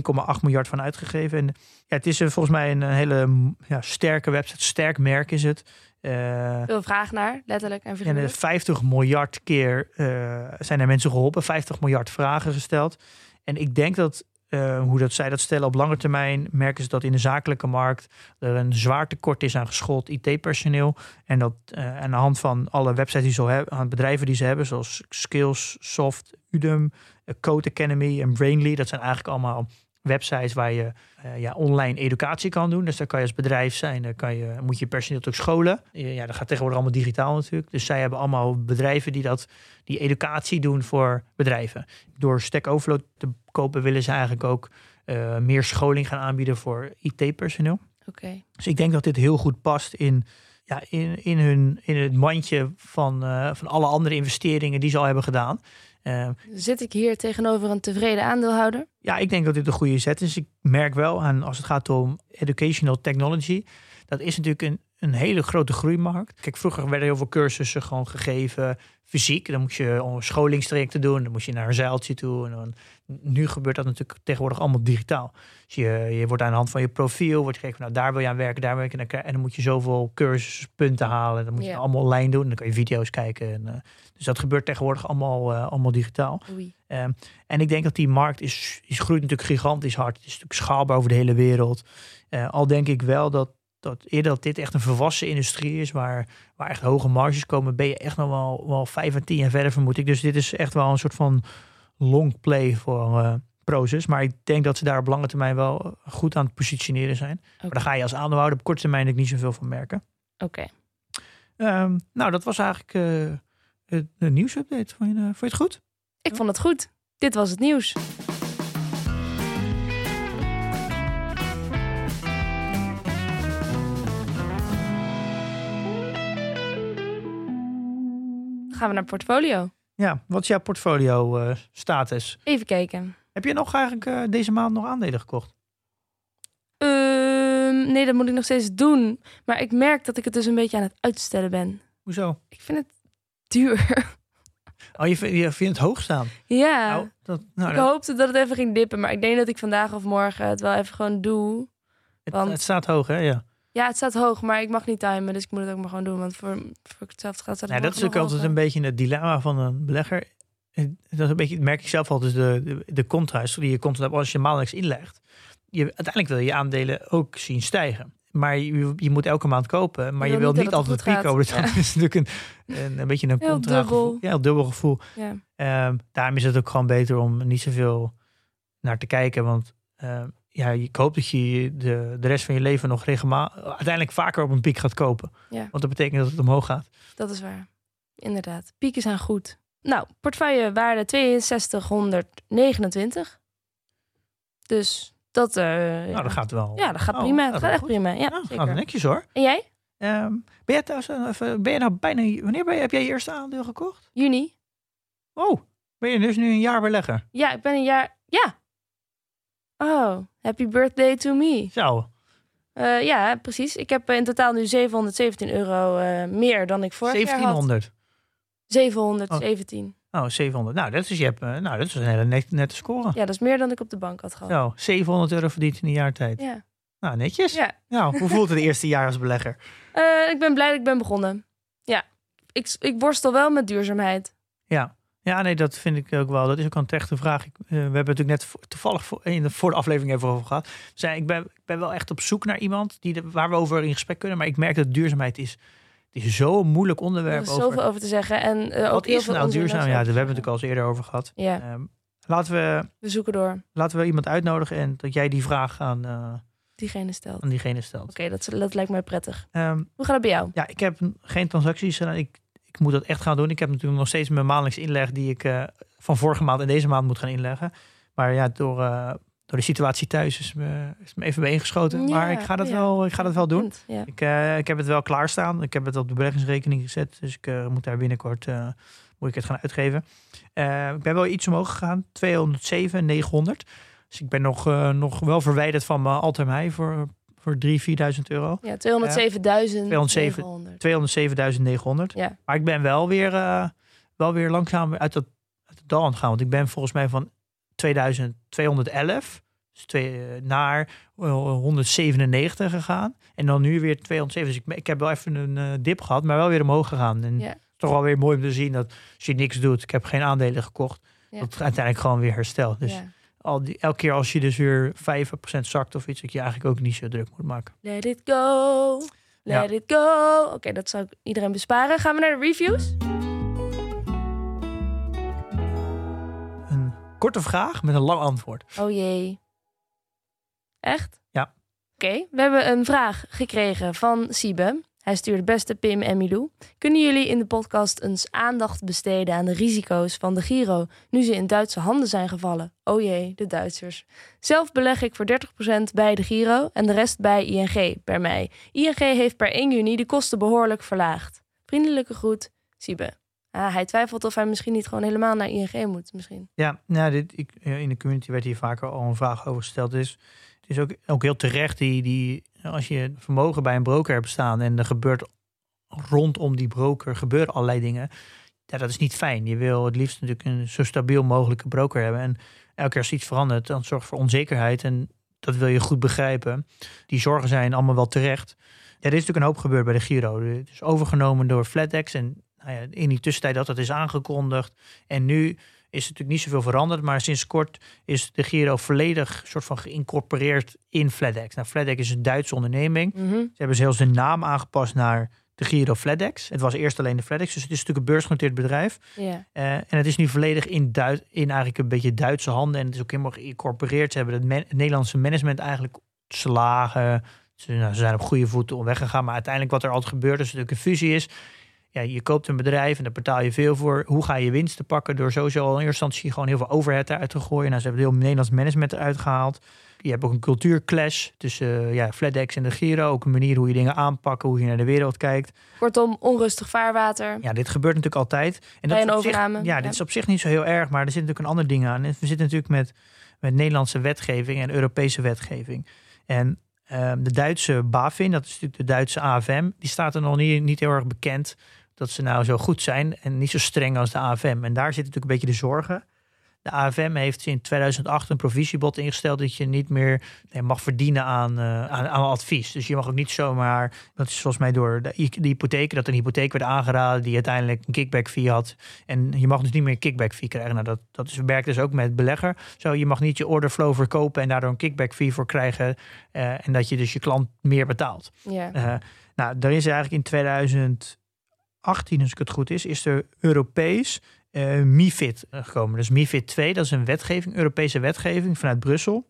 Speaker 2: miljard van uitgegeven. En ja, het is volgens mij een hele ja, sterke website, sterk merk is het.
Speaker 1: Uh, Veel vraag naar, letterlijk en figuurlijk.
Speaker 2: En 50 miljard keer uh, zijn er mensen geholpen, 50 miljard vragen gesteld. En ik denk dat, uh, hoe dat zij dat stellen op lange termijn, merken ze dat in de zakelijke markt er een zwaar tekort is aan geschoold IT-personeel. En dat aan de hand van alle websites die ze hebben, aan bedrijven die ze hebben, zoals Skills, Soft, Udemy, Code Academy en Brainly, dat zijn eigenlijk allemaal websites waar je uh, ja, online educatie kan doen. Dus daar kan je als bedrijf zijn, dan kan je, moet je personeel ook scholen. Ja, dat gaat tegenwoordig allemaal digitaal natuurlijk. Dus zij hebben allemaal bedrijven die dat, die educatie doen voor bedrijven. Door Stack Overflow te kopen willen ze eigenlijk ook uh, meer scholing gaan aanbieden voor IT-personeel.
Speaker 1: Oké.
Speaker 2: Dus ik denk dat dit heel goed past in, ja, in, in, hun, in het mandje van, uh, van alle andere investeringen die ze al hebben gedaan.
Speaker 1: Uh, Zit ik hier tegenover een tevreden aandeelhouder?
Speaker 2: Ja, ik denk dat dit een goede zet is. Ik merk wel aan als het gaat om educational technology. Dat is natuurlijk een, een hele grote groeimarkt. Kijk, vroeger werden heel veel cursussen gewoon gegeven fysiek. Dan moest je scholingstrajecten doen. Dan moest je naar een zeiltje toe. En dan, nu gebeurt dat natuurlijk tegenwoordig allemaal digitaal. Dus je, je wordt aan de hand van je profiel, wordt gekeken, nou daar wil je aan werken, daar wil je aan En dan moet je zoveel cursuspunten halen. Dan moet je allemaal online doen. Dan kan je video's kijken. En, uh, dus dat gebeurt tegenwoordig allemaal, uh, allemaal digitaal. Um, en ik denk dat die markt is, is groeit natuurlijk gigantisch hard. Het is natuurlijk schaalbaar over de hele wereld. Uh, al denk ik wel dat dat eerder dat dit echt een volwassen industrie is waar, waar echt hoge marges komen, ben je echt nog wel, wel vijf en tien jaar verder, vermoed ik. Dus dit is echt wel een soort van long play voor uh, Proces. Maar ik denk dat ze daar op lange termijn wel goed aan het positioneren zijn. Okay. Maar daar ga je als aandeelhouder op korte termijn ook niet zoveel van merken.
Speaker 1: Oké. Okay.
Speaker 2: Um, nou, dat was eigenlijk uh, de nieuwsupdate. Vond je, uh, vond je het goed?
Speaker 1: Ik vond het goed. Dit was het nieuws. Gaan we naar portfolio.
Speaker 2: Ja, wat is jouw portfolio uh, status?
Speaker 1: Even kijken.
Speaker 2: Heb je nog eigenlijk uh, deze maand nog aandelen gekocht?
Speaker 1: Uh, nee, dat moet ik nog steeds doen. Maar ik merk dat ik het dus een beetje aan het uitstellen ben.
Speaker 2: Hoezo?
Speaker 1: Ik vind het duur.
Speaker 2: Oh, je, vindt, je vindt het hoog staan?
Speaker 1: Ja.
Speaker 2: Nou, dat, nou,
Speaker 1: ik dat... hoopte dat het even ging dippen. Maar ik denk dat ik vandaag of morgen het wel even gewoon doe.
Speaker 2: Het, want... het staat hoog, hè? Ja.
Speaker 1: Ja, het staat hoog, maar ik mag niet timen, dus ik moet het ook maar gewoon doen. Want voor, voor hetzelfde gaat het
Speaker 2: ja, Dat is ook altijd een beetje het dilemma van een belegger. Dat is een beetje, merk ik zelf al, dus de, de, de contrast die je komt als je maandelijks inlegt. Je, uiteindelijk wil je aandelen ook zien stijgen. Maar je, je moet elke maand kopen, maar je, je wil niet, altijd piek kopen. Dus ja. dat is natuurlijk een, een, een beetje een contra gevoel. Ja, een dubbel gevoel.
Speaker 1: Ja.
Speaker 2: Um, daarom is het ook gewoon beter om niet zoveel naar te kijken. Want um, ja, ik hoop dat je de, de rest van je leven nog regelmatig, uiteindelijk vaker op een piek gaat kopen.
Speaker 1: Ja.
Speaker 2: Want dat betekent dat het omhoog gaat.
Speaker 1: Dat is waar. Inderdaad. Pieken zijn goed. Nou, portefeuillewaarde 6229. Dus dat. Uh,
Speaker 2: nou, dat gaat wel.
Speaker 1: Ja, dat gaat oh, prima. Dat gaat echt prima. Ja,
Speaker 2: ja zeker. gaat netjes hoor.
Speaker 1: En jij?
Speaker 2: Um, ben, je thuis, ben je nou bijna. Wanneer ben je, heb jij je eerste aandeel gekocht?
Speaker 1: Juni.
Speaker 2: Oh, ben je dus nu een jaar belegger?
Speaker 1: Ja, ik ben een jaar. Ja, Oh, happy birthday to me.
Speaker 2: Zo.
Speaker 1: Uh, ja, precies. Ik heb in totaal nu 717 euro uh, meer dan ik vorig
Speaker 2: 1700.
Speaker 1: jaar had. 717.
Speaker 2: Oh. oh, 700. Nou, dat is, je hebt, uh, nou, dat is een hele net, nette score.
Speaker 1: Ja, dat is meer dan ik op de bank had gehad.
Speaker 2: Zo, 700 euro verdiend in een jaar tijd.
Speaker 1: Ja.
Speaker 2: Nou, netjes.
Speaker 1: Ja.
Speaker 2: Nou, hoe voelt het de eerste jaar als belegger?
Speaker 1: ik ben blij dat ik ben begonnen. Ja, ik, ik worstel wel met duurzaamheid.
Speaker 2: Ja. Ja, nee, dat vind ik ook wel. Dat is ook een terechte vraag. Ik, uh, we hebben natuurlijk net toevallig voor, in de, voor de aflevering even over gehad. Zijn, ik, ben, ik ben wel echt op zoek naar iemand die de, waar we over in gesprek kunnen. Maar ik merk dat duurzaamheid is, het is zo'n moeilijk onderwerp.
Speaker 1: Er is zoveel over, te zeggen. En, uh,
Speaker 2: wat
Speaker 1: ook heel
Speaker 2: is nou duurzaam? Ja, daar hebben we het natuurlijk al eens eerder over gehad.
Speaker 1: Ja.
Speaker 2: Um, laten we...
Speaker 1: We zoeken door.
Speaker 2: Laten we iemand uitnodigen en dat jij die vraag aan... Uh,
Speaker 1: diegene stelt.
Speaker 2: Aan diegene stelt.
Speaker 1: Oké, okay, dat, dat lijkt mij prettig.
Speaker 2: Um,
Speaker 1: Hoe gaat het bij jou?
Speaker 2: Ja, ik heb geen transacties. Ik ik moet dat echt gaan doen. Ik heb natuurlijk nog steeds mijn maandelijks inleg die ik uh, van vorige maand en deze maand moet gaan inleggen. Maar ja, door, uh, door de situatie thuis is me, is me even bijeengeschoten.
Speaker 1: Ja,
Speaker 2: maar ik ga dat,
Speaker 1: ja.
Speaker 2: wel, ik ga dat wel doen.
Speaker 1: Ja.
Speaker 2: Ik, eh, ik heb het wel klaarstaan. Ik heb het op de beleggingsrekening gezet. Dus ik eh, moet daar binnenkort eh, moet ik het gaan uitgeven. Eh, ik ben wel iets omhoog gegaan. 207, 900. Dus ik ben nog, eh, nog wel verwijderd van mijn Altermij voor, voor 3.000, 4.000 euro.
Speaker 1: Ja, 207.000.
Speaker 2: 207. 207.900.
Speaker 1: Ja.
Speaker 2: Maar ik ben wel weer, eh, wel weer langzaam uit, dat, uit het dal aan het gaan. Want ik ben volgens mij van 2211 dus twee, eh, naar eh, 197 gegaan. En dan nu weer 207. Dus ik, ik heb wel even een eh, dip gehad, maar wel weer omhoog gegaan. En
Speaker 1: Ja.
Speaker 2: toch wel weer mooi om te zien dat als je niks doet, ik heb geen aandelen gekocht,
Speaker 1: Ja.
Speaker 2: dat het uiteindelijk gewoon weer herstelt. Dus
Speaker 1: Ja.
Speaker 2: Al die, elke keer als je dus weer 5% zakt of iets, dat je eigenlijk ook niet zo druk moet maken.
Speaker 1: Let it go.
Speaker 2: Ja.
Speaker 1: Let it go. Oké, dat zou ik iedereen besparen. Gaan we naar de reviews?
Speaker 2: Een korte vraag met een lang antwoord.
Speaker 1: Oh jee. Echt?
Speaker 2: Ja.
Speaker 1: Oké, we hebben een vraag gekregen van Siebe. Hij stuurt beste Pim en Milou. Kunnen jullie in de podcast eens aandacht besteden aan de risico's van de Giro nu ze in Duitse handen zijn gevallen? Oh jee, de Duitsers. Zelf beleg ik voor 30% bij de Giro en de rest bij ING per mij. ING heeft per 1 juni de kosten behoorlijk verlaagd. Vriendelijke groet, Siebe. Ah, hij twijfelt of hij misschien niet gewoon helemaal naar ING moet. Misschien.
Speaker 2: Ja, nou, dit, in de community werd hier vaker al een vraag over gesteld. Dus het is ook, ook heel terecht die, die, als je vermogen bij een broker hebt staan en er gebeurt rondom die broker gebeuren allerlei dingen. Ja, dat is niet fijn. Je wil het liefst natuurlijk een zo stabiel mogelijke broker hebben. En elke keer als iets verandert, dan zorgt voor onzekerheid. En dat wil je goed begrijpen. Die zorgen zijn allemaal wel terecht. Er is natuurlijk een hoop gebeurd bij de Giro. Het is overgenomen door FlatEx. En nou ja, in die tussentijd dat dat is aangekondigd. En nu is natuurlijk niet zoveel veranderd. Maar sinds kort is de Giro volledig soort van geïncorporeerd in FlatEx. Nou, FlatEx is een Duitse onderneming.
Speaker 1: Mhm.
Speaker 2: Ze hebben zelfs de naam aangepast naar de Giro FlatEx. Het was eerst alleen de FlatEx, dus het is natuurlijk een beursgenoteerd bedrijf. Eh, en het is nu volledig in, Duit, in eigenlijk een beetje Duitse handen. En het is ook helemaal geïncorporeerd. Ze hebben het, Nederlandse management eigenlijk slagen. Ze, nou, ze zijn op goede voeten weggegaan. Maar uiteindelijk wat er altijd gebeurt, als er natuurlijk een fusie is. Ja, je koopt een bedrijf en daar betaal je veel voor. Hoe ga je winsten pakken? Door sowieso al in eerste instantie gewoon heel veel overhead eruit te gooien. Nou, ze hebben heel Nederlands management eruit gehaald. Je hebt ook een cultuurclash tussen eh, ja, FlatEx en de Giro. Ook een manier hoe je dingen aanpakken, hoe je naar de wereld kijkt.
Speaker 1: Kortom, onrustig vaarwater.
Speaker 2: Ja, dit gebeurt natuurlijk altijd. En
Speaker 1: Bij
Speaker 2: is
Speaker 1: een
Speaker 2: op zich-
Speaker 1: overname,
Speaker 2: ja,
Speaker 1: ja.
Speaker 2: dit is op zich niet zo heel erg, maar er zit natuurlijk een ander ding aan. We zitten natuurlijk met, met Nederlandse wetgeving en Europese wetgeving. En ehm, de Duitse BaFin, dat is natuurlijk de Duitse AFM, die staat er nog niet, niet heel erg bekend dat ze nou zo goed zijn en niet zo streng als de AFM. En daar zit natuurlijk een beetje de zorgen. De AFM heeft in 2008 een provisiebod ingesteld dat je niet meer nee, mag verdienen aan, eh, aan, aan advies. Dus je mag ook niet zomaar, dat is volgens mij door de, de hypotheek, dat een hypotheek werd aangeraden die uiteindelijk een kickback fee had. En je mag dus niet meer een kickback fee krijgen. Nou, dat, dat is, werkt dus ook met belegger. Zo, je mag niet je order flow verkopen en daardoor een kickback fee voor krijgen. eh, en dat je dus je klant meer betaalt.
Speaker 1: Ja.
Speaker 2: Eh, nou, daar is eigenlijk in 2018, als ik het goed is, is er Europees eh MIFID gekomen. Dus MIFID 2, dat is een wetgeving, Europese wetgeving vanuit Brussel.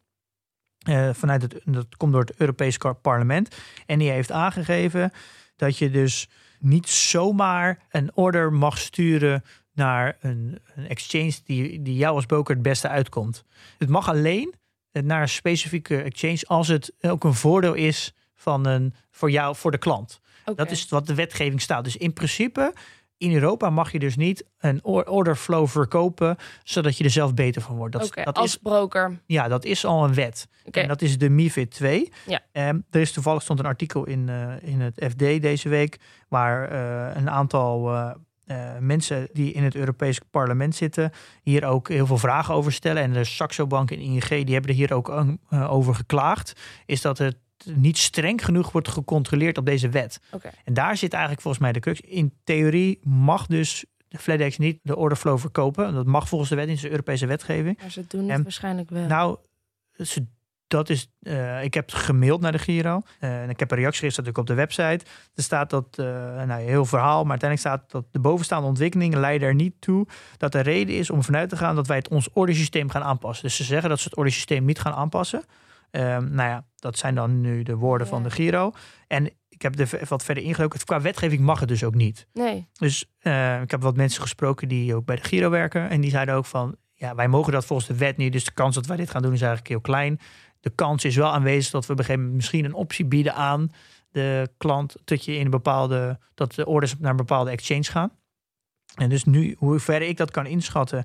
Speaker 2: Eh, vanuit het, dat komt door het Europees parlement. En die heeft aangegeven dat je dus niet zomaar een order mag sturen naar een, een exchange die, die jou als broker het beste uitkomt. Het mag alleen eh, naar een specifieke exchange als het ook een voordeel is van een, voor jou, voor de klant. Dat is wat de wetgeving staat. Dus in principe, in Europa mag je dus niet een or- order flow verkopen, zodat je er zelf beter van wordt. Dat,
Speaker 1: Oké,
Speaker 2: dat
Speaker 1: als
Speaker 2: is,
Speaker 1: broker.
Speaker 2: ja, dat is al een wet. En dat is de MIFID 2.
Speaker 1: Ja.
Speaker 2: Ehm, er is toevallig stond een artikel in, eh, in het FD deze week, waar eh, een aantal eh, mensen die in het Europees parlement zitten, hier ook heel veel vragen over stellen. En de Saxo Bank en ING, die hebben er hier ook over geklaagd. Is dat het niet streng genoeg wordt gecontroleerd op deze wet. En daar zit eigenlijk volgens mij de crux. In theorie mag dus de FedEx niet de order flow verkopen. Dat mag volgens de wet in de Europese wetgeving.
Speaker 1: Maar ze doen het
Speaker 2: En-
Speaker 1: waarschijnlijk wel.
Speaker 2: Nou, ze- dat is, eh, ik heb gemaild naar de Giro. Eh, en ik heb een reactie gegeven natuurlijk op de website. Er staat dat, eh nou, heel verhaal, maar uiteindelijk staat dat de bovenstaande ontwikkelingen leiden er niet toe dat er reden is om vanuit te gaan dat wij het ons ordersysteem gaan aanpassen. Dus ze zeggen dat ze het ordersysteem niet gaan aanpassen. Ehm, nou ja, dat zijn dan nu de woorden van de Giro. En ik heb er wat verder ingelopen. Qua wetgeving mag het dus ook niet.
Speaker 1: Nee.
Speaker 2: Dus eh, ik heb wat mensen gesproken die ook bij de Giro werken. En die zeiden ook van, ja, wij mogen dat volgens de wet niet. Dus de kans dat wij dit gaan doen is eigenlijk heel klein. De kans is wel aanwezig dat we op een gegeven moment misschien een optie bieden aan de klant. Dat je in een bepaalde, dat de orders naar een bepaalde exchange gaan. En dus nu, hoe ver ik dat kan inschatten,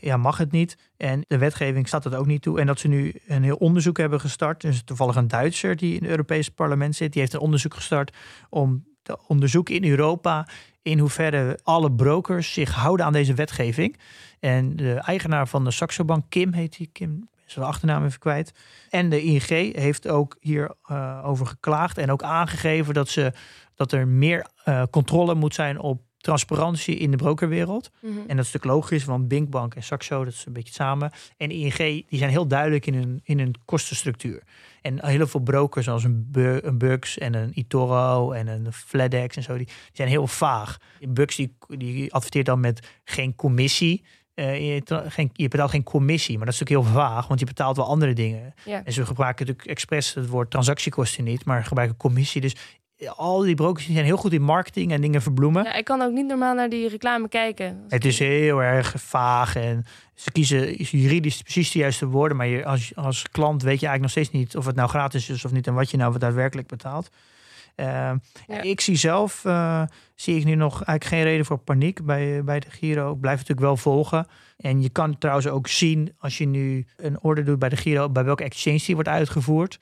Speaker 2: ja, mag het niet. En de wetgeving staat het ook niet toe. En dat ze nu een heel onderzoek hebben gestart. Dus toevallig een Duitser die in het Europese parlement zit, die heeft een onderzoek gestart om te onderzoeken in Europa in hoeverre alle brokers zich houden aan deze wetgeving. En de eigenaar van de Saxo Bank, Kim heet hij, Kim de achternaam even kwijt. En de ING heeft ook hierover uh, over geklaagd en ook aangegeven dat, ze, dat er meer uh, controle moet zijn op transparantie in de brokerwereld.
Speaker 1: Mhm.
Speaker 2: En dat is natuurlijk logisch, want Binkbank en Saxo, dat is een beetje samen. En ING, die zijn heel duidelijk in hun, in hun kostenstructuur. En heel veel brokers, zoals een, Bu- een Bux en een eToro en een FedEx en zo, die, die zijn heel vaag. Bux die, die adverteert dan met geen commissie. Eh, je, geen, je betaalt geen commissie, maar dat is natuurlijk heel vaag, want je betaalt wel andere dingen.
Speaker 1: Ja.
Speaker 2: En ze gebruiken natuurlijk expres het woord transactiekosten niet, maar gebruiken commissie. Dus al die brokers zijn heel goed in marketing en dingen verbloemen.
Speaker 1: Ja, ik kan ook niet normaal naar die reclame kijken.
Speaker 2: Het is heel erg vaag en ze kiezen juridisch precies de juiste woorden. Maar je, als, als klant weet je eigenlijk nog steeds niet of het nou gratis is of niet en wat je nou daadwerkelijk betaalt. Eh,
Speaker 1: Ja.
Speaker 2: Ik zie zelf, eh, zie ik nu nog eigenlijk geen reden voor paniek bij, bij de Giro. Ik blijf natuurlijk wel volgen. En je kan trouwens ook zien als je nu een order doet bij de Giro, bij welke exchange die wordt uitgevoerd.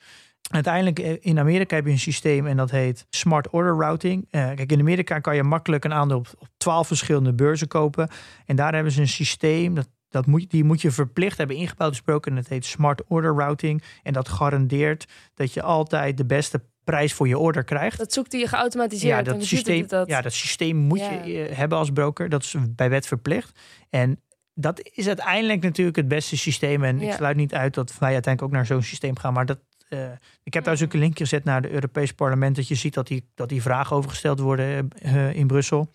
Speaker 2: Uiteindelijk eh, in Amerika heb je een systeem en dat heet Smart Order Routing. Eh, kijk, in Amerika kan je makkelijk een aandeel op, op 12 verschillende beurzen kopen. En daar hebben ze een systeem, dat, dat moet, die moet je verplicht hebben ingebouwd besproken. En dat heet Smart Order Routing. En dat garandeert dat je altijd de beste prijs voor je order krijgt.
Speaker 1: Dat zoekt hij geautomatiseerd.
Speaker 2: Ja, dat systeem,
Speaker 1: dat.
Speaker 2: ja, dat systeem moet
Speaker 1: Ja.
Speaker 2: je eh, hebben als broker. Dat is bij wet verplicht. En dat is uiteindelijk natuurlijk het beste systeem. En ik sluit niet uit dat wij uiteindelijk ook naar zo'n systeem gaan. Maar dat, eh, ik heb daar dus ook een linkje gezet naar het Europees Parlement. Dat je ziet dat die, dat die vragen over gesteld worden eh, in Brussel.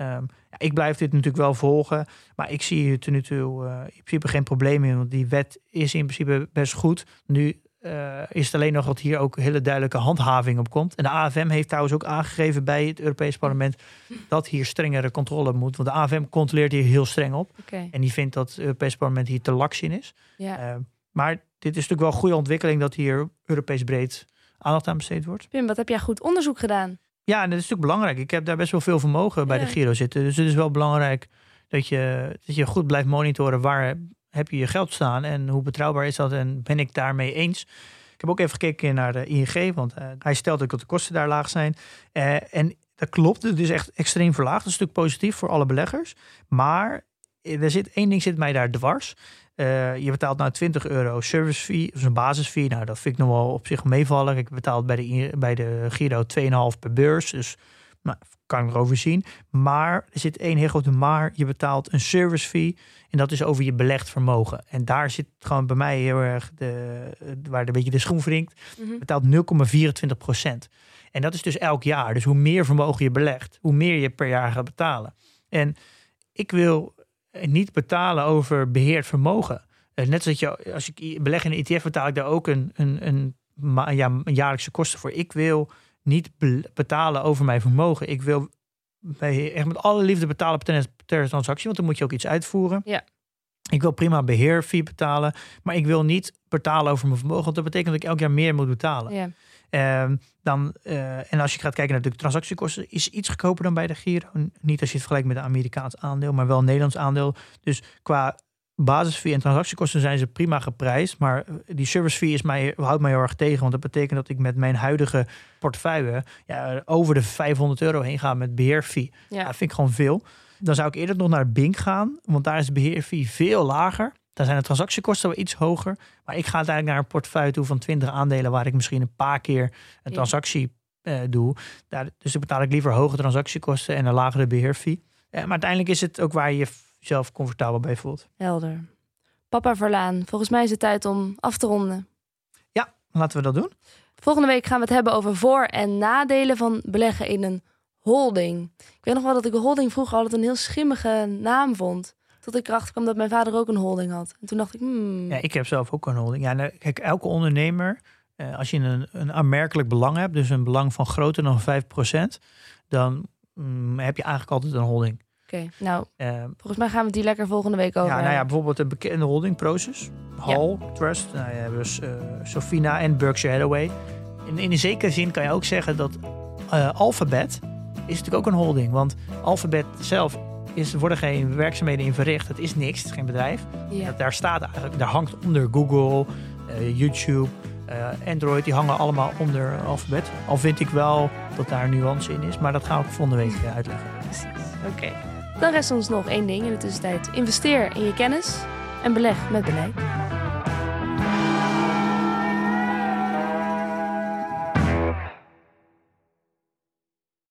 Speaker 2: Ehm, ja, ik blijf dit natuurlijk wel volgen. Maar ik zie hier tot nu toe eh, in principe geen probleem in. Want die wet is in principe best goed. Nu eh, is het alleen nog dat hier ook hele duidelijke handhaving op komt. En de AFM heeft trouwens ook aangegeven bij het Europees Parlement dat hier strengere controle moet. Want de AFM controleert hier heel streng op. En die vindt dat het Europees Parlement hier te laks in is.
Speaker 1: ja.
Speaker 2: Eh, maar dit is natuurlijk wel een goede ontwikkeling dat hier Europees breed aandacht aan besteed wordt.
Speaker 1: Pim, wat heb jij goed onderzoek gedaan?
Speaker 2: Ja, en dat is natuurlijk belangrijk. Ik heb daar best wel veel vermogen bij
Speaker 1: Ja.
Speaker 2: de Giro zitten. Dus het is wel belangrijk dat je, dat je goed blijft monitoren waar heb je je geld staan en hoe betrouwbaar is dat en ben ik daarmee eens. Ik heb ook even gekeken naar de ING, want eh, hij stelt ook dat de kosten daar laag zijn. Eh, en dat klopt, het is echt extreem verlaagd. Dat is natuurlijk positief voor alle beleggers. Maar eh, er zit één ding zit mij daar dwars. Eh, je betaalt nou 20 euro service fee, dus een basisfee. Nou, dat vind ik nog wel op zich meevallen. Ik betaal bij de, bij de Giro 2,5 per beurs. Dus nou, kan ik erover zien. Maar er zit één heel grote maar. Je betaalt een service fee. En dat is over je belegd vermogen. En daar zit gewoon bij mij heel erg de, waar een beetje de schoen wringt. Je betaalt 0,24 procent. En dat is dus elk jaar. Dus hoe meer vermogen je belegt, hoe meer je per jaar gaat betalen. En ik wil niet betalen over beheerd vermogen. Eh, Net zoals je, als ik beleg in een ETF, betaal ik daar ook een, een, een, ja, een jaarlijkse kosten voor. Ik wil niet be- betalen over mijn vermogen. Ik wil bij, echt met alle liefde betalen per, per transactie, want dan moet je ook iets uitvoeren.
Speaker 1: Ja.
Speaker 2: Ik wil prima beheerfee betalen, maar ik wil niet betalen over mijn vermogen, want dat betekent dat ik elk jaar meer moet betalen.
Speaker 1: Ja.
Speaker 2: Ehm, dan, eh, en als je gaat kijken naar de transactiekosten, is iets goedkoper dan bij de Giro. Niet als je het vergelijkt met een Amerikaans aandeel, maar wel een Nederlands aandeel. Dus qua basisfee en transactiekosten zijn ze prima geprijsd. Maar eh, die service fee is mij, houdt mij heel erg tegen. Want dat betekent dat ik met mijn huidige portefeuille ja, over de 500 euro heen ga met beheerfee. Ja.
Speaker 1: Ja.
Speaker 2: Dat vind ik gewoon veel. Dan zou ik eerder nog naar Bink gaan, want daar is de beheerfee veel lager. Daar zijn de transactiekosten wel iets hoger. Maar ik ga uiteindelijk naar een portefeuille toe van 20 aandelen, waar ik misschien een paar keer een
Speaker 1: Ja.
Speaker 2: transactie eh, doe. Daar, dus dan betaal ik liever hoge transactiekosten en een lagere beheerfee. Eh, maar uiteindelijk is het ook waar je jezelf comfortabel bij voelt.
Speaker 1: Helder. Papa Verlaan, volgens mij is het tijd om af te ronden.
Speaker 2: Laten we dat doen.
Speaker 1: Volgende week gaan we het hebben over voor- en nadelen van beleggen in een holding. Ik weet nog wel dat ik een holding vroeger altijd een heel schimmige naam vond. Tot ik erachter kwam dat mijn vader ook een holding had. En toen dacht ik, hmm,
Speaker 2: Ja, ik heb zelf ook een holding. Ja, nou, kijk, elke ondernemer, eh, als je een, een aanmerkelijk belang hebt, dus een belang van groter dan 5%, dan mm, heb je eigenlijk altijd een holding.
Speaker 1: Oké, nou,
Speaker 2: Ehm,
Speaker 1: volgens mij gaan we die lekker volgende week over
Speaker 2: ja, nou ja, bijvoorbeeld de bekende holding Proces, Hall, Trust, nou ja, dus eh, Sofina en Berkshire Hathaway. In, in een zekere zin kan je ook zeggen dat eh, Alphabet is natuurlijk ook een holding. Want Alphabet zelf is, er worden geen werkzaamheden in verricht. Het is niks, het is geen bedrijf.
Speaker 1: Ja.
Speaker 2: Dat daar staat eigenlijk, daar hangt onder Google, eh, YouTube, eh, Android, die hangen allemaal onder Alphabet. Al vind ik wel dat daar nuance in is, maar dat gaan we volgende week eh, uitleggen.
Speaker 1: Precies. Oké. Dan rest ons nog één ding in de tussentijd. Investeer in je kennis en beleg met beleid.